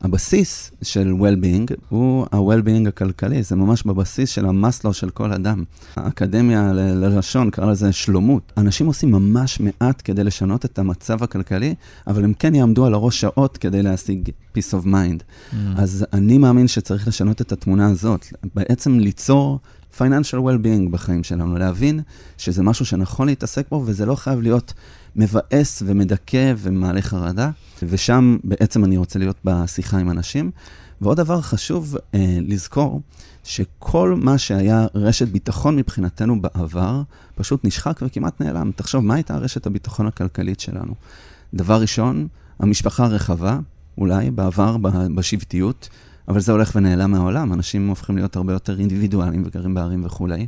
הבסיס של well-being הוא ה-well-being הכלכלי, זה ממש בבסיס של המאסלו של כל אדם. האקדמיה ללשון קרא לזה שלומות. אנשים עושים ממש מעט כדי לשנות את המצב הכלכלי, אבל הם כן יעמדו על הראש שעות כדי להשיג peace of mind. Mm. אז אני מאמין שצריך לשנות את התמונה הזאת, בעצם ליצור financial well-being בחיים שלנו, להבין שזה משהו שנכון להתעסק בו, וזה לא חייב להיות מבאס ומדכא ומעלה חרדה, ושם בעצם אני רוצה להיות בשיחה עם אנשים. ועוד דבר חשוב אה, לזכור, שכל מה שהיה רשת ביטחון מבחינתנו בעבר, פשוט נשחק וכמעט נעלם. תחשוב, מה הייתה רשת הביטחון הכלכלית שלנו? דבר ראשון, המשפחה הרחבה, אולי בעבר, בשבטיות, אבל זה הולך ונעלם מהעולם, אנשים הופכים להיות הרבה יותר אינדיבידואליים וגרים בערים וכולי.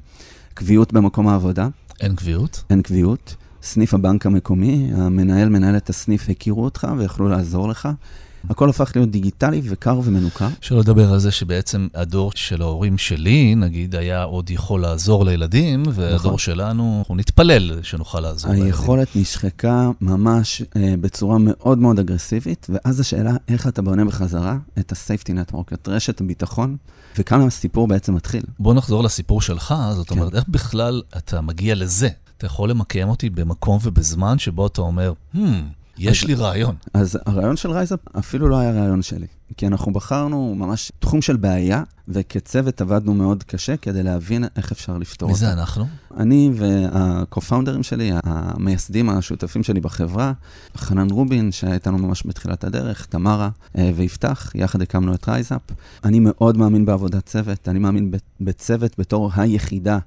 קביעות במקום העבודה, אין קביעות? אין קביעות. סניף הבנק המקומי, המנהל, מנהלת הסניף הכירו אותך ויכלו לעזור לך. הכל הפך להיות דיגיטלי וקר ומנוכר. שלא לדבר על זה שבעצם הדור של ההורים שלי, נגיד, היה עוד יכול לעזור לילדים, והדור נכון. שלנו, אנחנו נתפלל שנוכל לעזור לילדים. היכולת נשחקה ממש אה, בצורה מאוד מאוד אגרסיבית, ואז השאלה איך אתה בונה בחזרה את ה-safety network, את רשת הביטחון, וכאן הסיפור בעצם מתחיל. בוא נחזור לסיפור שלך, זאת כן. אומרת, איך בכלל אתה מגיע לזה? אתה יכול למקם אותי במקום ובזמן שבו אתה אומר, hmm, יש לי רעיון. אז הרעיון של RiseUp אפילו לא היה רעיון שלי, כי אנחנו בחרנו ממש תחום של בעיה, וכצוות עבדנו מאוד קשה כדי להבין איך אפשר לפתור מי אותה. זה אנחנו? אני וה-co-founders שלי, המייסדים השותפים שלי בחברה, חנן רובין, שהיה איתנו ממש בתחילת הדרך, תמרה אה, ויפתח, יחד הקמנו את RiseUp. אני מאוד מאמין בעבודת צוות, אני מאמין בצוות בתור היחידה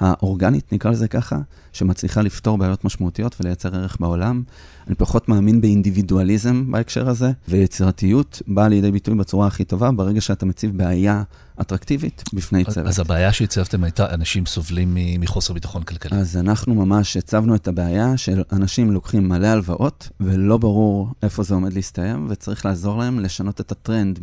האורגנית, נקרא לזה ככה, שמצליחה לפתור בעיות משמעותיות ולייצר ערך בעולם. אני פחות מאמין באינדיבידואליזם בהקשר הזה, ויצירתיות באה לידי ביטוי בצורה הכי טובה ברגע שאתה מציב בעיה אטרקטיבית בפני צוות. אז הבעיה שהצבתם הייתה, אנשים סובלים מ- מחוסר ביטחון כלכלי. אז אנחנו ממש הצבנו את הבעיה של אנשים לוקחים מלא הלוואות, ולא ברור איפה זה עומד להסתיים, וצריך לעזור להם לשנות את הטרנד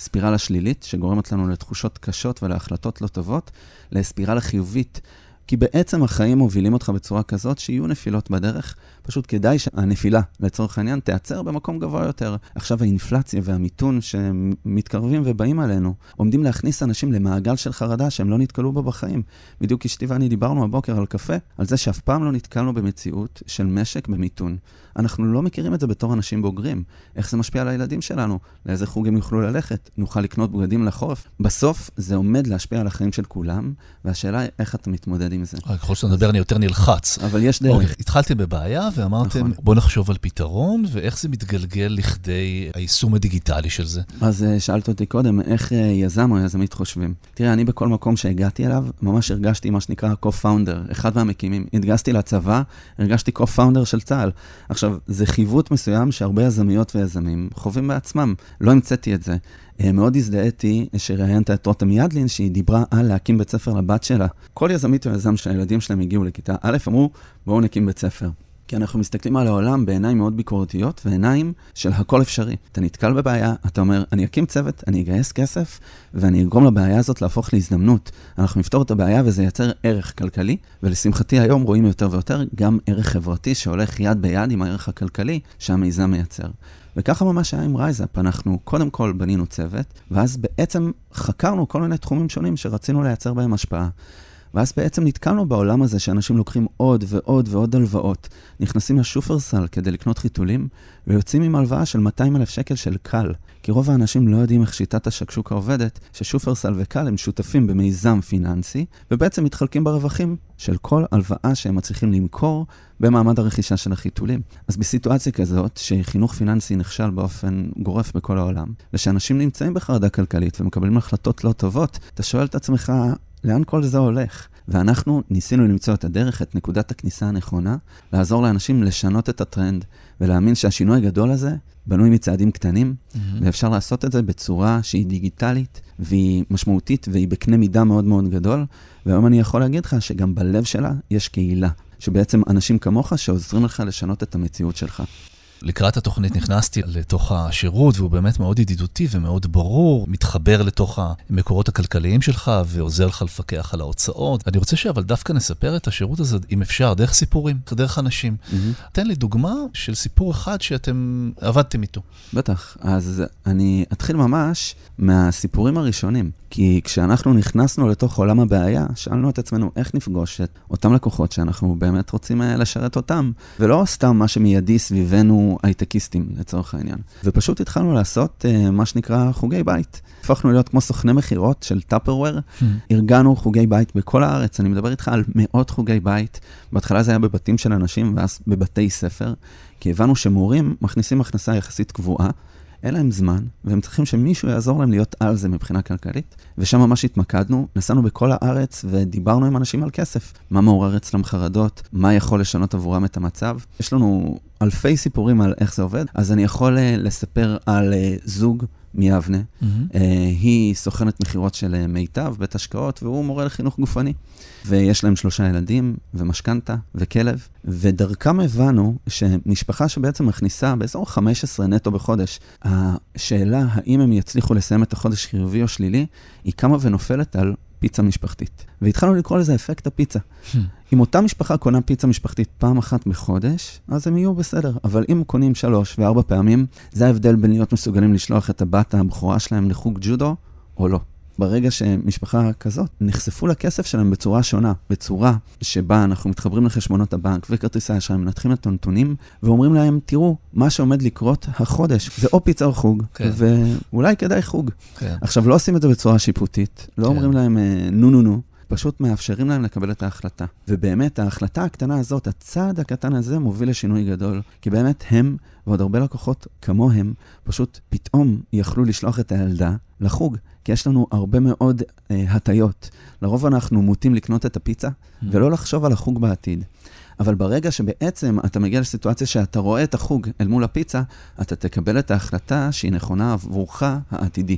מספירלה שלילית, שגורמת לנו לתחושות קשות ולהחלטות לא טובות, לספירלה חיובית. כי בעצם החיים מובילים אותך בצורה כזאת שיהיו נפילות בדרך, פשוט כדאי שהנפילה, לצורך העניין, תיעצר במקום גבוה יותר. עכשיו האינפלציה והמיתון שמתקרבים ובאים עלינו, עומדים להכניס אנשים למעגל של חרדה שהם לא נתקלו בו בחיים. בדיוק אשתי ואני דיברנו הבוקר על קפה, על זה שאף פעם לא נתקלנו במציאות של משק במיתון. אנחנו לא מכירים את זה בתור אנשים בוגרים. איך זה משפיע על הילדים שלנו? לאיזה חוג הם יוכלו ללכת? נוכל לקנות בגדים לחורף? בסוף זה עומד להשפיע על החיים של כולם, והשאלה היא איך אתה מתמודד עם זה. אה, ככל שאתה מדבר אני יותר נלחץ. אבל יש אוקיי, דרך. התחלתם בבעיה ואמרתם, נכון. בוא נחשוב על פתרון, ואיך זה מתגלגל לכדי היישום הדיגיטלי של זה. אז אה, שאלת אותי קודם, איך אה, יזם או יזמית חושבים? תראה, אני בכל מקום שהגעתי אליו, ממש הרגשתי מה שנקרא co-founder, אחד מהמקימים. התגייסתי לצבא, הרגשתי co-founder של צה"ל. עכשיו, זה חיווט מסוים שהרבה יזמיות ויזמים חווים בעצמם. לא המצאתי את זה. אה, מאוד הזדהיתי שראיינת את רותם ידלין, שהיא דיברה על להקים בית ספר לבת שלה. כל יזמית או יזם שהילדים שלהם הגיעו לכיתה א', אמרו, בואו נקים בית ספר. כי אנחנו מסתכלים על העולם בעיניים מאוד ביקורתיות ועיניים של הכל אפשרי. אתה נתקל בבעיה, אתה אומר, אני אקים צוות, אני אגייס כסף, ואני אגרום לבעיה הזאת להפוך להזדמנות. אנחנו נפתור את הבעיה וזה ייצר ערך כלכלי, ולשמחתי היום רואים יותר ויותר גם ערך חברתי שהולך יד ביד עם הערך הכלכלי שהמיזם מייצר. וככה ממש היה עם RiseUp, אנחנו קודם כל בנינו צוות, ואז בעצם חקרנו כל מיני תחומים שונים שרצינו לייצר בהם השפעה. ואז בעצם נתקלנו בעולם הזה שאנשים לוקחים עוד ועוד ועוד הלוואות, נכנסים לשופרסל כדי לקנות חיתולים, ויוצאים עם הלוואה של 200 אלף שקל של כאל. כי רוב האנשים לא יודעים איך שיטת השקשוקה עובדת, ששופרסל וקל הם שותפים במיזם פיננסי, ובעצם מתחלקים ברווחים של כל הלוואה שהם מצליחים למכור במעמד הרכישה של החיתולים. אז בסיטואציה כזאת, שחינוך פיננסי נכשל באופן גורף בכל העולם, ושאנשים נמצאים בחרדה כלכלית ומקבלים החלטות לא טובות, אתה שואל את עצמך, לאן כל זה הולך? ואנחנו ניסינו למצוא את הדרך, את נקודת הכניסה הנכונה, לעזור לאנשים לשנות את הטרנד ולהאמין שהשינוי הגדול הזה בנוי מצעדים קטנים, ואפשר לעשות את זה בצורה שהיא דיגיטלית והיא משמעותית והיא בקנה מידה מאוד מאוד גדול. והיום אני יכול להגיד לך שגם בלב שלה יש קהילה, שבעצם אנשים כמוך שעוזרים לך לשנות את המציאות שלך. לקראת התוכנית נכנסתי לתוך השירות, והוא באמת מאוד ידידותי ומאוד ברור, מתחבר לתוך המקורות הכלכליים שלך ועוזר לך לפקח על ההוצאות. אני רוצה שאבל דווקא נספר את השירות הזה, אם אפשר, דרך סיפורים, דרך אנשים. תן לי דוגמה של סיפור אחד שאתם עבדתם איתו. בטח. אז אני אתחיל ממש מהסיפורים הראשונים. כי כשאנחנו נכנסנו לתוך עולם הבעיה, שאלנו את עצמנו איך נפגוש את אותם לקוחות שאנחנו באמת רוצים אה, לשרת אותם, ולא סתם מה שמיידי סביבנו הייטקיסטים, לצורך העניין. ופשוט התחלנו לעשות uh, מה שנקרא חוגי בית. הפכנו להיות כמו סוכני מכירות של טאפרוור, ארגנו חוגי בית בכל הארץ, אני מדבר איתך על מאות חוגי בית. בהתחלה זה היה בבתים של אנשים ואז בבתי ספר, כי הבנו שמורים מכניסים הכנסה יחסית קבועה. אין להם זמן, והם צריכים שמישהו יעזור להם להיות על זה מבחינה כלכלית. ושם ממש התמקדנו, נסענו בכל הארץ ודיברנו עם אנשים על כסף. מה מעורר אצלם חרדות, מה יכול לשנות עבורם את המצב. יש לנו אלפי סיפורים על איך זה עובד, אז אני יכול uh, לספר על uh, זוג מיבנה. Mm-hmm. Uh, היא סוכנת מכירות של uh, מיטב, בית השקעות, והוא מורה לחינוך גופני. ויש להם שלושה ילדים, ומשכנתה, וכלב, ודרכם הבנו שמשפחה שבעצם מכניסה באזור 15 נטו בחודש, השאלה האם הם יצליחו לסיים את החודש חיובי או שלילי, היא קמה ונופלת על פיצה משפחתית. והתחלנו לקרוא לזה אפקט הפיצה. אם אותה משפחה קונה פיצה משפחתית פעם אחת בחודש, אז הם יהיו בסדר. אבל אם קונים שלוש וארבע פעמים, זה ההבדל בין להיות מסוגלים לשלוח את הבת הבכורה שלהם לחוג ג'ודו או לא. ברגע שמשפחה כזאת נחשפו לכסף שלהם בצורה שונה, בצורה שבה אנחנו מתחברים לחשבונות הבנק וכרטיסי האשראי, מנתחים את הנתונים ואומרים להם, תראו, מה שעומד לקרות החודש זה או פיצה או חוג, כן. ואולי כדאי חוג. כן. עכשיו, לא עושים את זה בצורה שיפוטית, לא כן. אומרים להם אה, נו נו נו, פשוט מאפשרים להם לקבל את ההחלטה. ובאמת, ההחלטה הקטנה הזאת, הצעד הקטן הזה, מוביל לשינוי גדול. כי באמת הם, ועוד הרבה לקוחות כמוהם, פשוט פתאום יכלו לשלוח את הילדה לחוג. כי יש לנו הרבה מאוד אה, הטיות. לרוב אנחנו מוטים לקנות את הפיצה, ולא לחשוב על החוג בעתיד. אבל ברגע שבעצם אתה מגיע לסיטואציה שאתה רואה את החוג אל מול הפיצה, אתה תקבל את ההחלטה שהיא נכונה עבורך העתידי.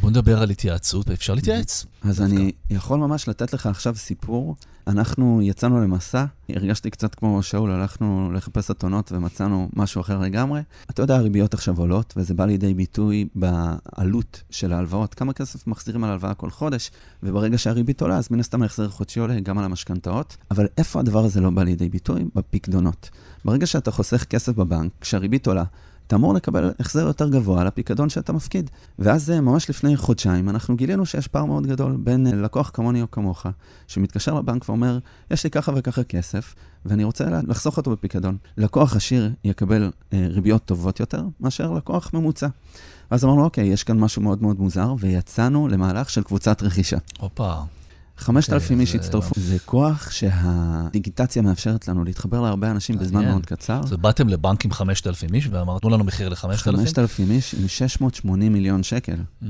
בוא נדבר על התייעצות, אפשר להתייעץ. אז אני יכול ממש לתת לך עכשיו סיפור. אנחנו יצאנו למסע, הרגשתי קצת כמו שאול, הלכנו לחפש אתונות ומצאנו משהו אחר לגמרי. אתה יודע, הריביות עכשיו עולות, וזה בא לידי ביטוי בעלות של ההלוואות. כמה כסף מחזירים על הלוואה כל חודש, וברגע שהריבית עולה, אז מן הסתם ההחזר החודשי עולה גם על המשכנתאות. אבל איפה הדבר הזה לא בא לידי ביטוי? בפקדונות. ברגע שאתה חוסך כסף בבנק, כשהריבית עולה, אתה אמור לקבל החזר יותר גבוה על הפיקדון שאתה מפקיד. ואז אה, ממש לפני חודשיים אנחנו גילינו שיש פער מאוד גדול בין אה, לקוח כמוני או כמוך, שמתקשר לבנק ואומר, יש לי ככה וככה כסף, ואני רוצה לחסוך אותו בפיקדון. לקוח עשיר יקבל אה, ריביות טובות יותר מאשר לקוח ממוצע. אז אמרנו, אוקיי, יש כאן משהו מאוד מאוד מוזר, ויצאנו למהלך של קבוצת רכישה. הופה. 5,000 איש הצטרפו. זה כוח שהדיגיטציה מאפשרת לנו להתחבר להרבה אנשים בזמן. מאוד קצר. אז באתם לבנק עם 5,000 איש ואמרנו, תנו לנו מחיר ל-5,000? 5,000 איש עם 680 מיליון שקל. Mm,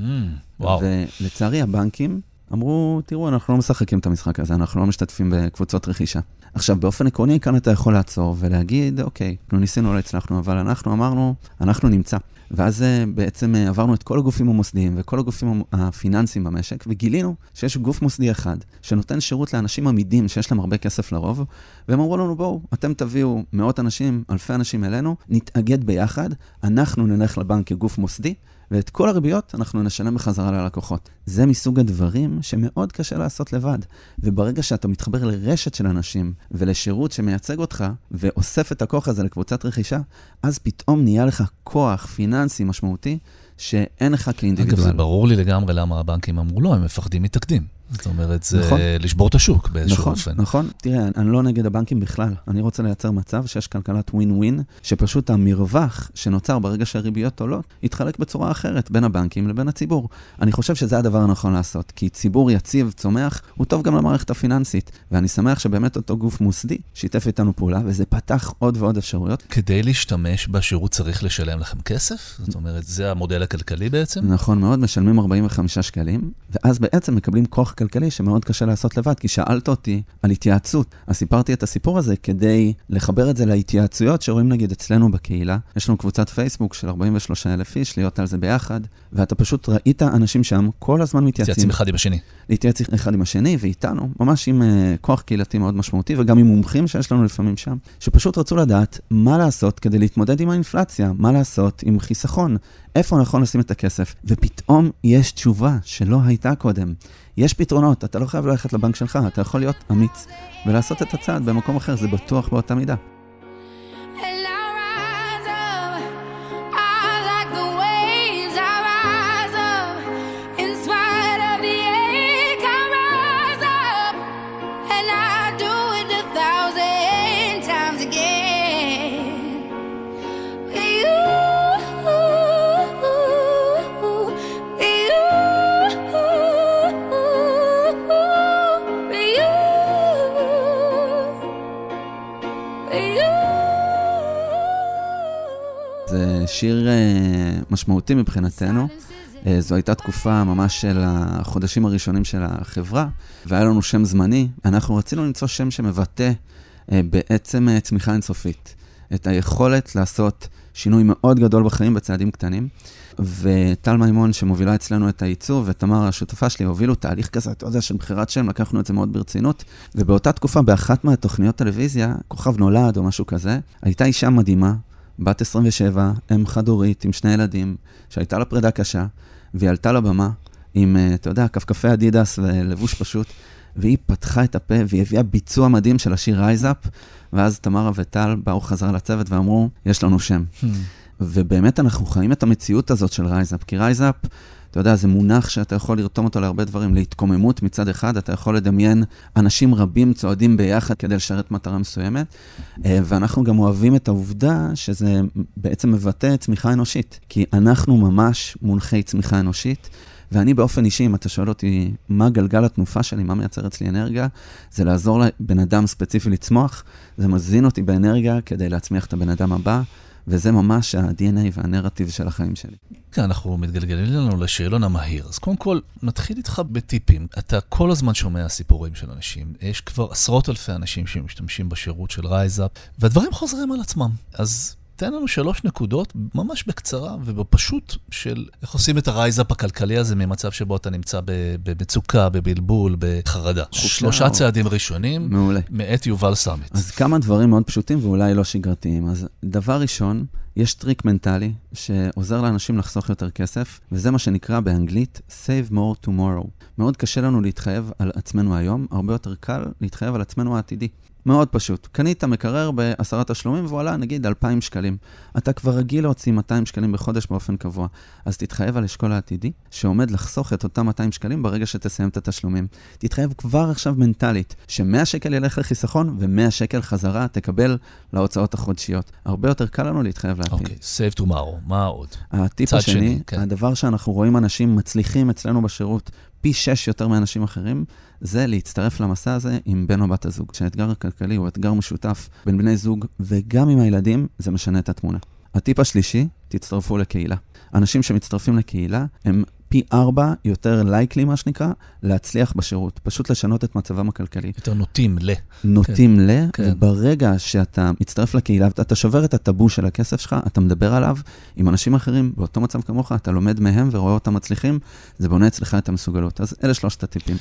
וואו. ולצערי הבנקים אמרו, תראו, אנחנו לא משחקים את המשחק הזה, אנחנו לא משתתפים בקבוצות רכישה. עכשיו, באופן עקרוני, כאן אתה יכול לעצור ולהגיד, אוקיי, אנחנו ניסינו, לא הצלחנו, אבל אנחנו אמרנו, אנחנו נמצא. ואז אה, בעצם אה, עברנו את כל הגופים המוסדיים וכל הגופים הפיננסיים במשק, וגילינו שיש גוף מוסדי אחד שנותן שירות לאנשים עמידים שיש להם הרבה כסף לרוב, והם אמרו לנו, בואו, אתם תביאו מאות אנשים, אלפי אנשים אלינו, נתאגד ביחד, אנחנו נלך לבנק כגוף מוסדי, ואת כל הריביות אנחנו נשלם בחזרה ללקוחות. זה מסוג הדברים שמאוד קשה לעשות לבד. וברגע שאתה מתחבר לרשת של אנשים ולשירות שמייצג אותך, ואוסף את הכוח הזה לקבוצת רכישה, אז פתאום נהיה לך כוח פיננסי משמעותי שאין לך אגב, כאינדיבידואל. זה ברור לי לגמרי למה הבנקים אמרו לא, הם מפחדים מתקדים. זאת אומרת, זה נכון. לשבור את השוק באיזשהו נכון, אופן. נכון. תראה, אני לא נגד הבנקים בכלל. אני רוצה לייצר מצב שיש כלכלת ווין ווין, שפשוט המרווח שנוצר ברגע שהריביות עולות, יתחלק בצורה אחרת בין הבנקים לבין הציבור. אני חושב שזה הדבר הנכון לעשות, כי ציבור יציב, צומח, הוא טוב גם למערכת הפיננסית. ואני שמח שבאמת אותו גוף מוסדי שיתף איתנו פעולה, וזה פתח עוד ועוד אפשרויות. כדי להשתמש בשירות צריך לשלם לכם כסף? זאת אומרת, זה המודל הכלכלי בעצם? נכון מאוד, משלמים 45 שקלים, ואז בעצם מקבלים כוח כלכלי שמאוד קשה לעשות לבד, כי שאלת אותי על התייעצות. אז סיפרתי את הסיפור הזה כדי לחבר את זה להתייעצויות שרואים נגיד אצלנו בקהילה. יש לנו קבוצת פייסבוק של 43 אלף איש, להיות על זה ביחד, ואתה פשוט ראית אנשים שם כל הזמן מתייעצים. מתייעצים אחד עם השני. להתייעץ אחד עם השני ואיתנו, ממש עם uh, כוח קהילתי מאוד משמעותי, וגם עם מומחים שיש לנו לפעמים שם, שפשוט רצו לדעת מה לעשות כדי להתמודד עם האינפלציה, מה לעשות עם חיסכון, איפה נכון לשים את הכסף, ופתאום יש תשובה שלא הייתה קודם. יש פתרונות, אתה לא חייב ללכת לבנק שלך, אתה יכול להיות אמיץ ולעשות את הצעד במקום אחר, זה בטוח באותה מידה. שיר uh, משמעותי מבחינתנו. אה, זו הייתה תקופה ממש של החודשים הראשונים של החברה, והיה לנו שם זמני. אנחנו רצינו למצוא שם שמבטא אה, בעצם אה, צמיחה אינסופית. את היכולת לעשות שינוי מאוד גדול בחיים בצעדים קטנים. וטל מימון, שמובילה אצלנו את הייצור, ותמר, השותפה שלי, הובילו תהליך כזה, אתה יודע, של בחירת שם, לקחנו את זה מאוד ברצינות. ובאותה תקופה, באחת מהתוכניות טלוויזיה, כוכב נולד או משהו כזה, הייתה אישה מדהימה, בת 27, אם חד-הורית, עם שני ילדים, שהייתה לה פרידה קשה, והיא עלתה לבמה עם, אה, אתה יודע, כפכפי אדידס ולבוש פשוט, והיא פתחה את הפה והיא הביאה ביצוע מדהים של השיר Rise Up, ואז תמרה וטל באו חזרה לצוות ואמרו, יש לנו שם. Hmm. ובאמת אנחנו חיים את המציאות הזאת של rise up, כי rise up, אתה יודע, זה מונח שאתה יכול לרתום אותו להרבה דברים. להתקוממות מצד אחד, אתה יכול לדמיין אנשים רבים צועדים ביחד כדי לשרת מטרה מסוימת, אה, ואנחנו גם אוהבים את העובדה שזה בעצם מבטא צמיחה אנושית, כי אנחנו ממש מונחי צמיחה אנושית. ואני באופן אישי, אם אתה שואל אותי מה גלגל התנופה שלי, מה מייצר אצלי אנרגיה, זה לעזור לבן אדם ספציפי לצמוח, זה מזין אותי באנרגיה כדי להצמיח את הבן אדם הבא, וזה ממש ה-DNA והנרטיב של החיים שלי. כן, אנחנו מתגלגלים לנו לשאלון המהיר. אז קודם כל, נתחיל איתך בטיפים. אתה כל הזמן שומע סיפורים של אנשים. יש כבר עשרות אלפי אנשים שמשתמשים בשירות של רייזאפ, והדברים חוזרים על עצמם. אז תן לנו שלוש נקודות, ממש בקצרה ובפשוט, של איך עושים את הרייזאפ הכלכלי הזה ממצב שבו אתה נמצא במצוקה, בבלבול, בחרדה. שלושה צעדים ראשונים, מעולה. מאת יובל סמט. אז כמה דברים מאוד פשוטים ואולי לא שגרתיים. אז דבר ראשון, יש טריק מנטלי שעוזר לאנשים לחסוך יותר כסף, וזה מה שנקרא באנגלית Save More Tomorrow. מאוד קשה לנו להתחייב על עצמנו היום, הרבה יותר קל להתחייב על עצמנו העתידי. מאוד פשוט. קנית מקרר בעשרה תשלומים והוא עלה נגיד 2,000 שקלים. אתה כבר רגיל להוציא 200 שקלים בחודש באופן קבוע, אז תתחייב על אשכול העתידי, שעומד לחסוך את אותם 200 שקלים ברגע שתסיים את התשלומים. תתחייב כבר עכשיו מנטלית, ש-100 שקל ילך לחיסכון ו-100 שקל חזרה תקבל להוצאות החודשיות. הרבה יותר קל לנו להתחייב לעתיד. אוקיי, okay, save tomorrow, מה עוד? הטיפ השני, שני, כן. הדבר שאנחנו רואים אנשים מצליחים אצלנו בשירות, פי שש יותר מאנשים אחרים, זה להצטרף למסע הזה עם בן או בת הזוג. שהאתגר הכלכלי הוא אתגר משותף בין בני זוג, וגם עם הילדים, זה משנה את התמונה. הטיפ השלישי, תצטרפו לקהילה. אנשים שמצטרפים לקהילה הם פי ארבע יותר לייקלי, מה שנקרא, להצליח בשירות. פשוט לשנות את מצבם הכלכלי. יותר נוטים ל. נוטים כן. ל, כן. וברגע שאתה מצטרף לקהילה, אתה שובר את הטאבו של הכסף שלך, אתה מדבר עליו עם אנשים אחרים באותו מצב כמוך, אתה לומד מהם ורואה אותם מצליחים, זה בונה אצלך את המסוגלות. אז אלה שלושת הטיפים.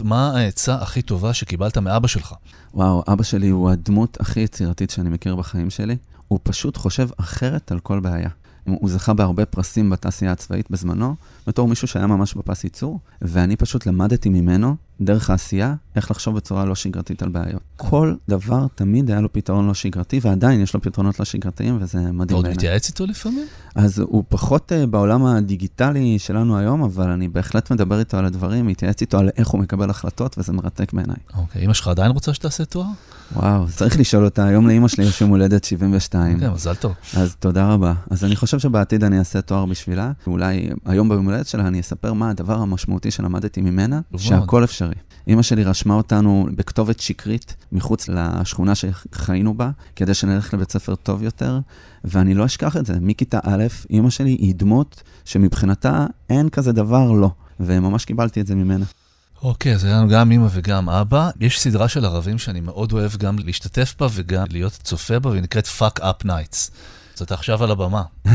מה העצה הכי טובה שקיבלת מאבא שלך? וואו, אבא שלי הוא הדמות הכי יצירתית שאני מכיר בחיים שלי. הוא פשוט חושב אחרת על כל בעיה. הוא זכה בהרבה פרסים בתעשייה הצבאית בזמנו, בתור מישהו שהיה ממש בפס ייצור, ואני פשוט למדתי ממנו, דרך העשייה, איך לחשוב בצורה לא שגרתית על בעיות. כל דבר תמיד היה לו פתרון לא שגרתי, ועדיין יש לו פתרונות לא שגרתיים, וזה מדהים בעיניי. אתה עוד מתייעץ איתו לפעמים? אז הוא פחות uh, בעולם הדיגיטלי שלנו היום, אבל אני בהחלט מדבר איתו על הדברים, מתייעץ איתו על איך הוא מקבל החלטות, וזה מרתק בעיניי. אוקיי, אמא שלך עדיין רוצה שתעשה תואר? וואו, צריך לשאול אותה, היום לאמא שלי יש יום הולדת 72. כן, מזל טוב. אז תודה רבה. אז אני חושב שבעתיד אני אעשה תואר בשבילה, ואולי היום ביום הולדת שלה אני אספר מה הדבר המשמעותי שלמדתי ממנה, שהכל אפשרי. אמא שלי רשמה אותנו בכתובת שקרית מחוץ לשכונה שחיינו בה, כדי שנלך לבית ספר טוב יותר, ואני לא אשכח את זה. מכיתה א', אמא שלי היא דמות שמבחינתה אין כזה דבר לא, וממש קיבלתי את זה ממנה. אוקיי, אז היה לנו גם אמא וגם אבא. יש סדרה של ערבים שאני מאוד אוהב גם להשתתף בה וגם להיות צופה בה, והיא נקראת Fuck Up Nights. אז אתה עכשיו על הבמה.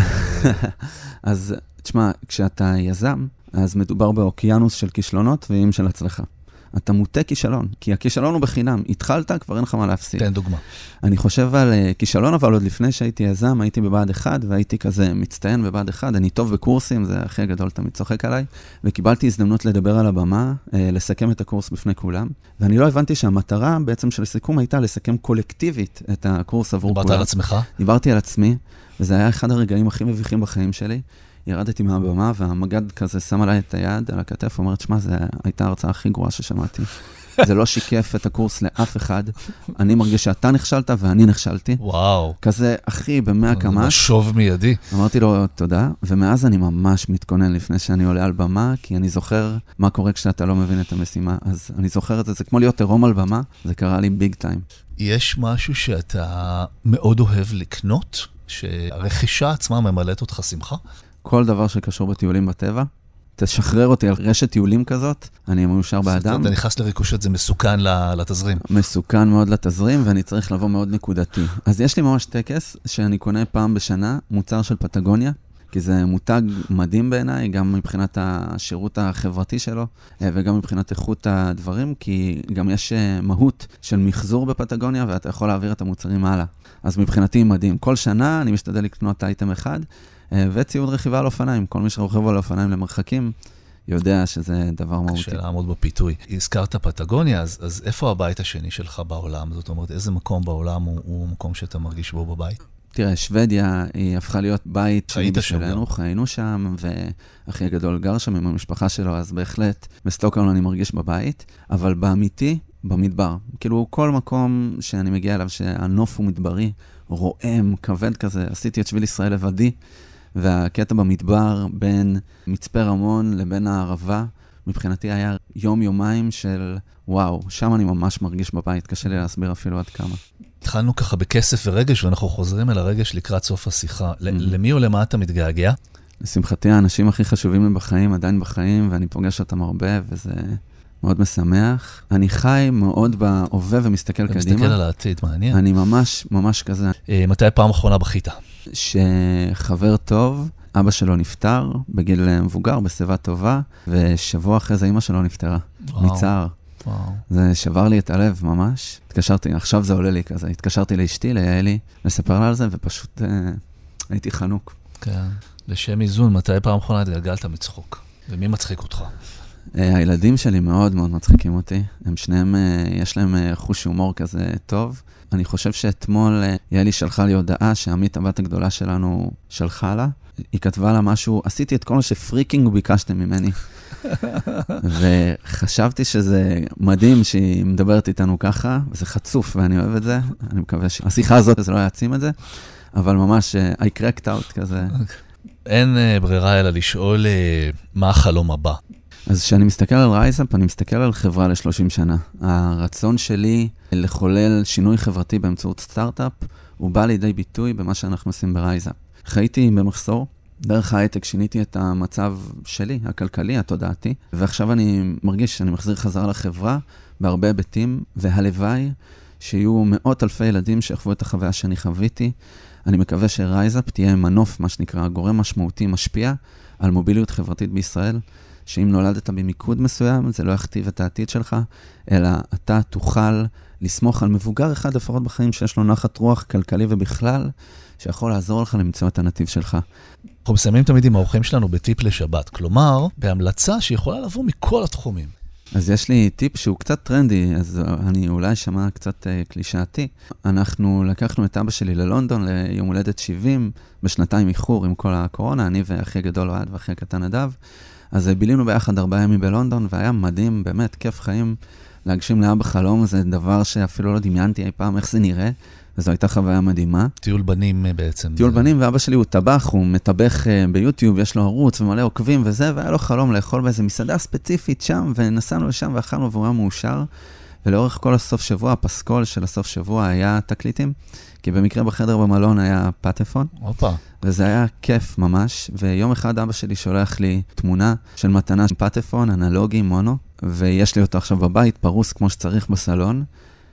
אז תשמע, כשאתה יזם, אז מדובר באוקיינוס של כישלונות ואיים של הצלחה. אתה מוטה כישלון, כי הכישלון הוא בחינם. התחלת, כבר אין לך מה להפסיד. תן דוגמה. אני חושב על uh, כישלון, אבל עוד לפני שהייתי יזם, הייתי בבה"ד 1, והייתי כזה מצטיין בבה"ד 1, אני טוב בקורסים, זה הכי הגדול תמיד צוחק עליי, וקיבלתי הזדמנות לדבר על הבמה, uh, לסכם את הקורס בפני כולם, ואני לא הבנתי שהמטרה בעצם של הסיכום הייתה לסכם קולקטיבית את הקורס עבור כולם. דיברת על עצמך? דיברתי על עצמי, וזה היה אחד הרגעים הכי מביכים בחיים שלי. ירדתי מהבמה, והמג"ד כזה שם עליי את היד על הכתף, ואומרת, שמע, זו הייתה ההרצאה הכי גרועה ששמעתי. זה לא שיקף את הקורס לאף אחד. אני מרגיש שאתה נכשלת ואני נכשלתי. וואו. כזה, אחי, במאה קמ"ש. משוב מיידי. אמרתי לו, תודה, ומאז אני ממש מתכונן לפני שאני עולה על במה, כי אני זוכר מה קורה כשאתה לא מבין את המשימה. אז אני זוכר את זה, זה כמו להיות עירום על במה, זה קרה לי ביג טיים. יש משהו שאתה מאוד אוהב לקנות? שהרכישה עצמה ממלאת אותך שמחה? כל דבר שקשור בטיולים בטבע, תשחרר אותי על רשת טיולים כזאת, אני מאושר באדם. אתה נכנס לריקושט, זה מסוכן לתזרים. מסוכן מאוד לתזרים, ואני צריך לבוא מאוד נקודתי. אז יש לי ממש טקס שאני קונה פעם בשנה מוצר של פטגוניה, כי זה מותג מדהים בעיניי, גם מבחינת השירות החברתי שלו, אה, וגם מבחינת איכות הדברים, כי גם יש אה, מהות של מחזור בפטגוניה, ואתה יכול להעביר את המוצרים הלאה. אז מבחינתי מדהים. כל שנה אני משתדל לקנות אייטם אחד, וציוד רכיבה על אופניים. כל מי שרוכב על אופניים למרחקים, יודע שזה דבר מהותי. קשה לעמוד בפיתוי. הזכרת פטגוניה, אז, אז איפה הבית השני שלך בעולם? זאת אומרת, איזה מקום בעולם הוא, הוא מקום שאתה מרגיש בו בבית? תראה, שוודיה היא הפכה להיות בית שני בשבילנו, חיינו שם, ואחי הגדול גר שם עם המשפחה שלו, אז בהחלט בסטוקהולם אני מרגיש בבית, אבל באמיתי, במדבר. כאילו, כל מקום שאני מגיע אליו, שהנוף הוא מדברי, רועם, כבד כזה, עשיתי את שביל ישראל לבדי, והקטע במדבר בין מצפה רמון לבין הערבה, מבחינתי היה יום-יומיים של וואו, שם אני ממש מרגיש בבית, קשה לי להסביר אפילו עד כמה. התחלנו ככה בכסף ורגש, ואנחנו חוזרים אל הרגש לקראת סוף השיחה. Mm-hmm. למי או למה אתה מתגעגע? לשמחתי, האנשים הכי חשובים לי בחיים עדיין בחיים, ואני פוגש אותם הרבה, וזה מאוד משמח. אני חי מאוד בהווה ומסתכל קדימה. מסתכל על העתיד, מעניין. אני ממש, ממש כזה. אה, מתי פעם אחרונה בכית? שחבר טוב, אבא שלו נפטר בגיל מבוגר, בשיבה טובה, ושבוע אחרי זה אימא שלו נפטרה, מצער. וואו. זה שבר לי את הלב ממש. התקשרתי, עכשיו זה עולה לי כזה, התקשרתי לאשתי, ליעלי, לספר לה על זה, ופשוט אה, הייתי חנוק. כן. לשם איזון, מתי פעם אחרונה התגלגלת מצחוק? ומי מצחיק אותך? אה, הילדים שלי מאוד מאוד מצחיקים אותי. הם שניהם, אה, יש להם אה, חוש הומור כזה טוב. אני חושב שאתמול אה, יעלי שלחה לי הודעה שעמית, הבת הגדולה שלנו, שלחה לה. היא כתבה לה משהו, עשיתי את כל מה ש freaking ביקשתם ממני. וחשבתי שזה מדהים שהיא מדברת איתנו ככה, וזה חצוף ואני אוהב את זה. אני מקווה שהשיחה הזאת, זה לא יעצים את זה, אבל ממש, אה, I cracked up כזה. אין אה, ברירה אלא לשאול מה החלום הבא. אז כשאני מסתכל על רייזאפ, אני מסתכל על חברה ל-30 שנה. הרצון שלי לחולל שינוי חברתי באמצעות סטארט-אפ, הוא בא לידי ביטוי במה שאנחנו עושים ברייזאפ. חייתי במחסור, דרך ההייטק שיניתי את המצב שלי, הכלכלי, התודעתי, ועכשיו אני מרגיש שאני מחזיר חזרה לחברה בהרבה היבטים, והלוואי שיהיו מאות אלפי ילדים שיחוו את החוויה שאני חוויתי. אני מקווה שרייזאפ תהיה מנוף, מה שנקרא, גורם משמעותי משפיע על מוביליות חברתית בישראל, שאם נולדת במיקוד מסוים, זה לא יכתיב את העתיד שלך, אלא אתה תוכל לסמוך על מבוגר אחד לפחות בחיים שיש לו נחת רוח כלכלי ובכלל, שיכול לעזור לך למצוא את הנתיב שלך. אנחנו מסיימים תמיד עם האורחים שלנו בטיפ לשבת, כלומר, בהמלצה שיכולה לבוא מכל התחומים. אז יש לי טיפ שהוא קצת טרנדי, אז אני אולי אשמע קצת uh, קלישאתי. אנחנו לקחנו את אבא שלי ללונדון ליום הולדת 70, בשנתיים איחור עם כל הקורונה, אני ואחי הגדול אוהד ואחי הקטן נדב. אז בילינו ביחד ארבעה ימים בלונדון, והיה מדהים, באמת, כיף חיים. להגשים לאבא חלום זה דבר שאפילו לא דמיינתי אי פעם איך זה נראה. וזו הייתה חוויה מדהימה. טיול בנים אה, בעצם. טיול בנים, ואבא שלי הוא טבח, הוא מטבח אה, ביוטיוב, יש לו ערוץ ומלא עוקבים וזה, והיה לו חלום לאכול באיזה מסעדה ספציפית שם, ונסענו לשם ואכלנו והוא היה מאושר. ולאורך כל הסוף שבוע, הפסקול של הסוף שבוע היה תקליטים, כי במקרה בחדר במלון היה פטפון. הופה. וזה היה כיף ממש, ויום אחד אבא שלי שולח לי תמונה של מתנה של פטפון, אנלוגי, מונו, ויש לי אותו עכשיו בבית, פרוס כמו שצריך בסלון.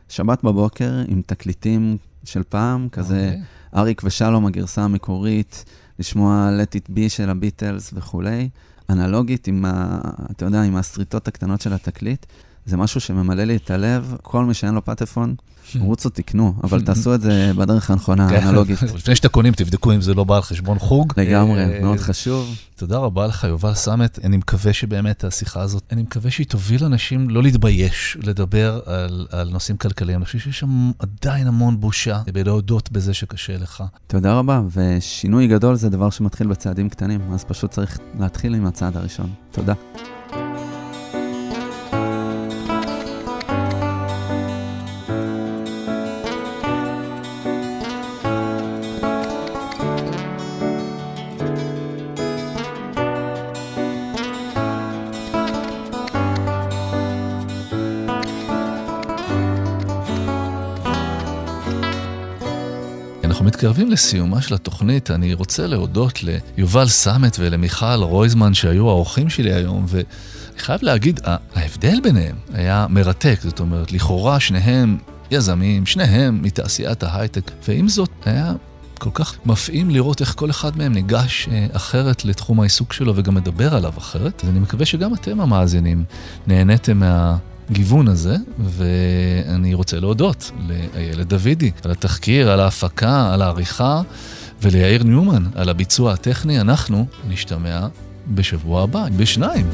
שבת בבוקר עם תקליטים של פעם, כזה okay. אוקיי. אריק ושלום, הגרסה המקורית, לשמוע Let It Be של הביטלס וכולי, אנלוגית עם, ה, אתה יודע, עם הסריטות הקטנות של התקליט. זה משהו שממלא לי את הלב, כל מי שאין לו פטפון, רוצו תקנו, אבל תעשו את זה בדרך הנכונה, כן. האנלוגית. לפני שאתה קונים, תבדקו אם זה לא בא על חשבון חוג. לגמרי, אה, מאוד חשוב. תודה רבה לך, יובל סמט. אני מקווה שבאמת השיחה הזאת, אני מקווה שהיא תוביל אנשים לא להתבייש לדבר על, על נושאים כלכליים. אני חושב שיש שם עדיין המון בושה בלהודות בזה שקשה לך. תודה רבה, ושינוי גדול זה דבר שמתחיל בצעדים קטנים, אז פשוט צריך להתחיל עם הצעד הראשון. תודה. מתקרבים לסיומה של התוכנית, אני רוצה להודות ליובל סמט ולמיכל רויזמן שהיו האורחים שלי היום, ואני חייב להגיד, ההבדל ביניהם היה מרתק, זאת אומרת, לכאורה שניהם יזמים, שניהם מתעשיית ההייטק, ועם זאת היה כל כך מפעים לראות איך כל אחד מהם ניגש אה, אחרת לתחום העיסוק שלו וגם מדבר עליו אחרת. ואני מקווה שגם אתם המאזינים נהניתם מהגיוון הזה, ואני רוצה להודות לאיילת דוידי על התחקיר, על ההפקה, על העריכה, וליאיר ניומן על הביצוע הטכני. אנחנו נשתמע בשבוע הבא, בשניים.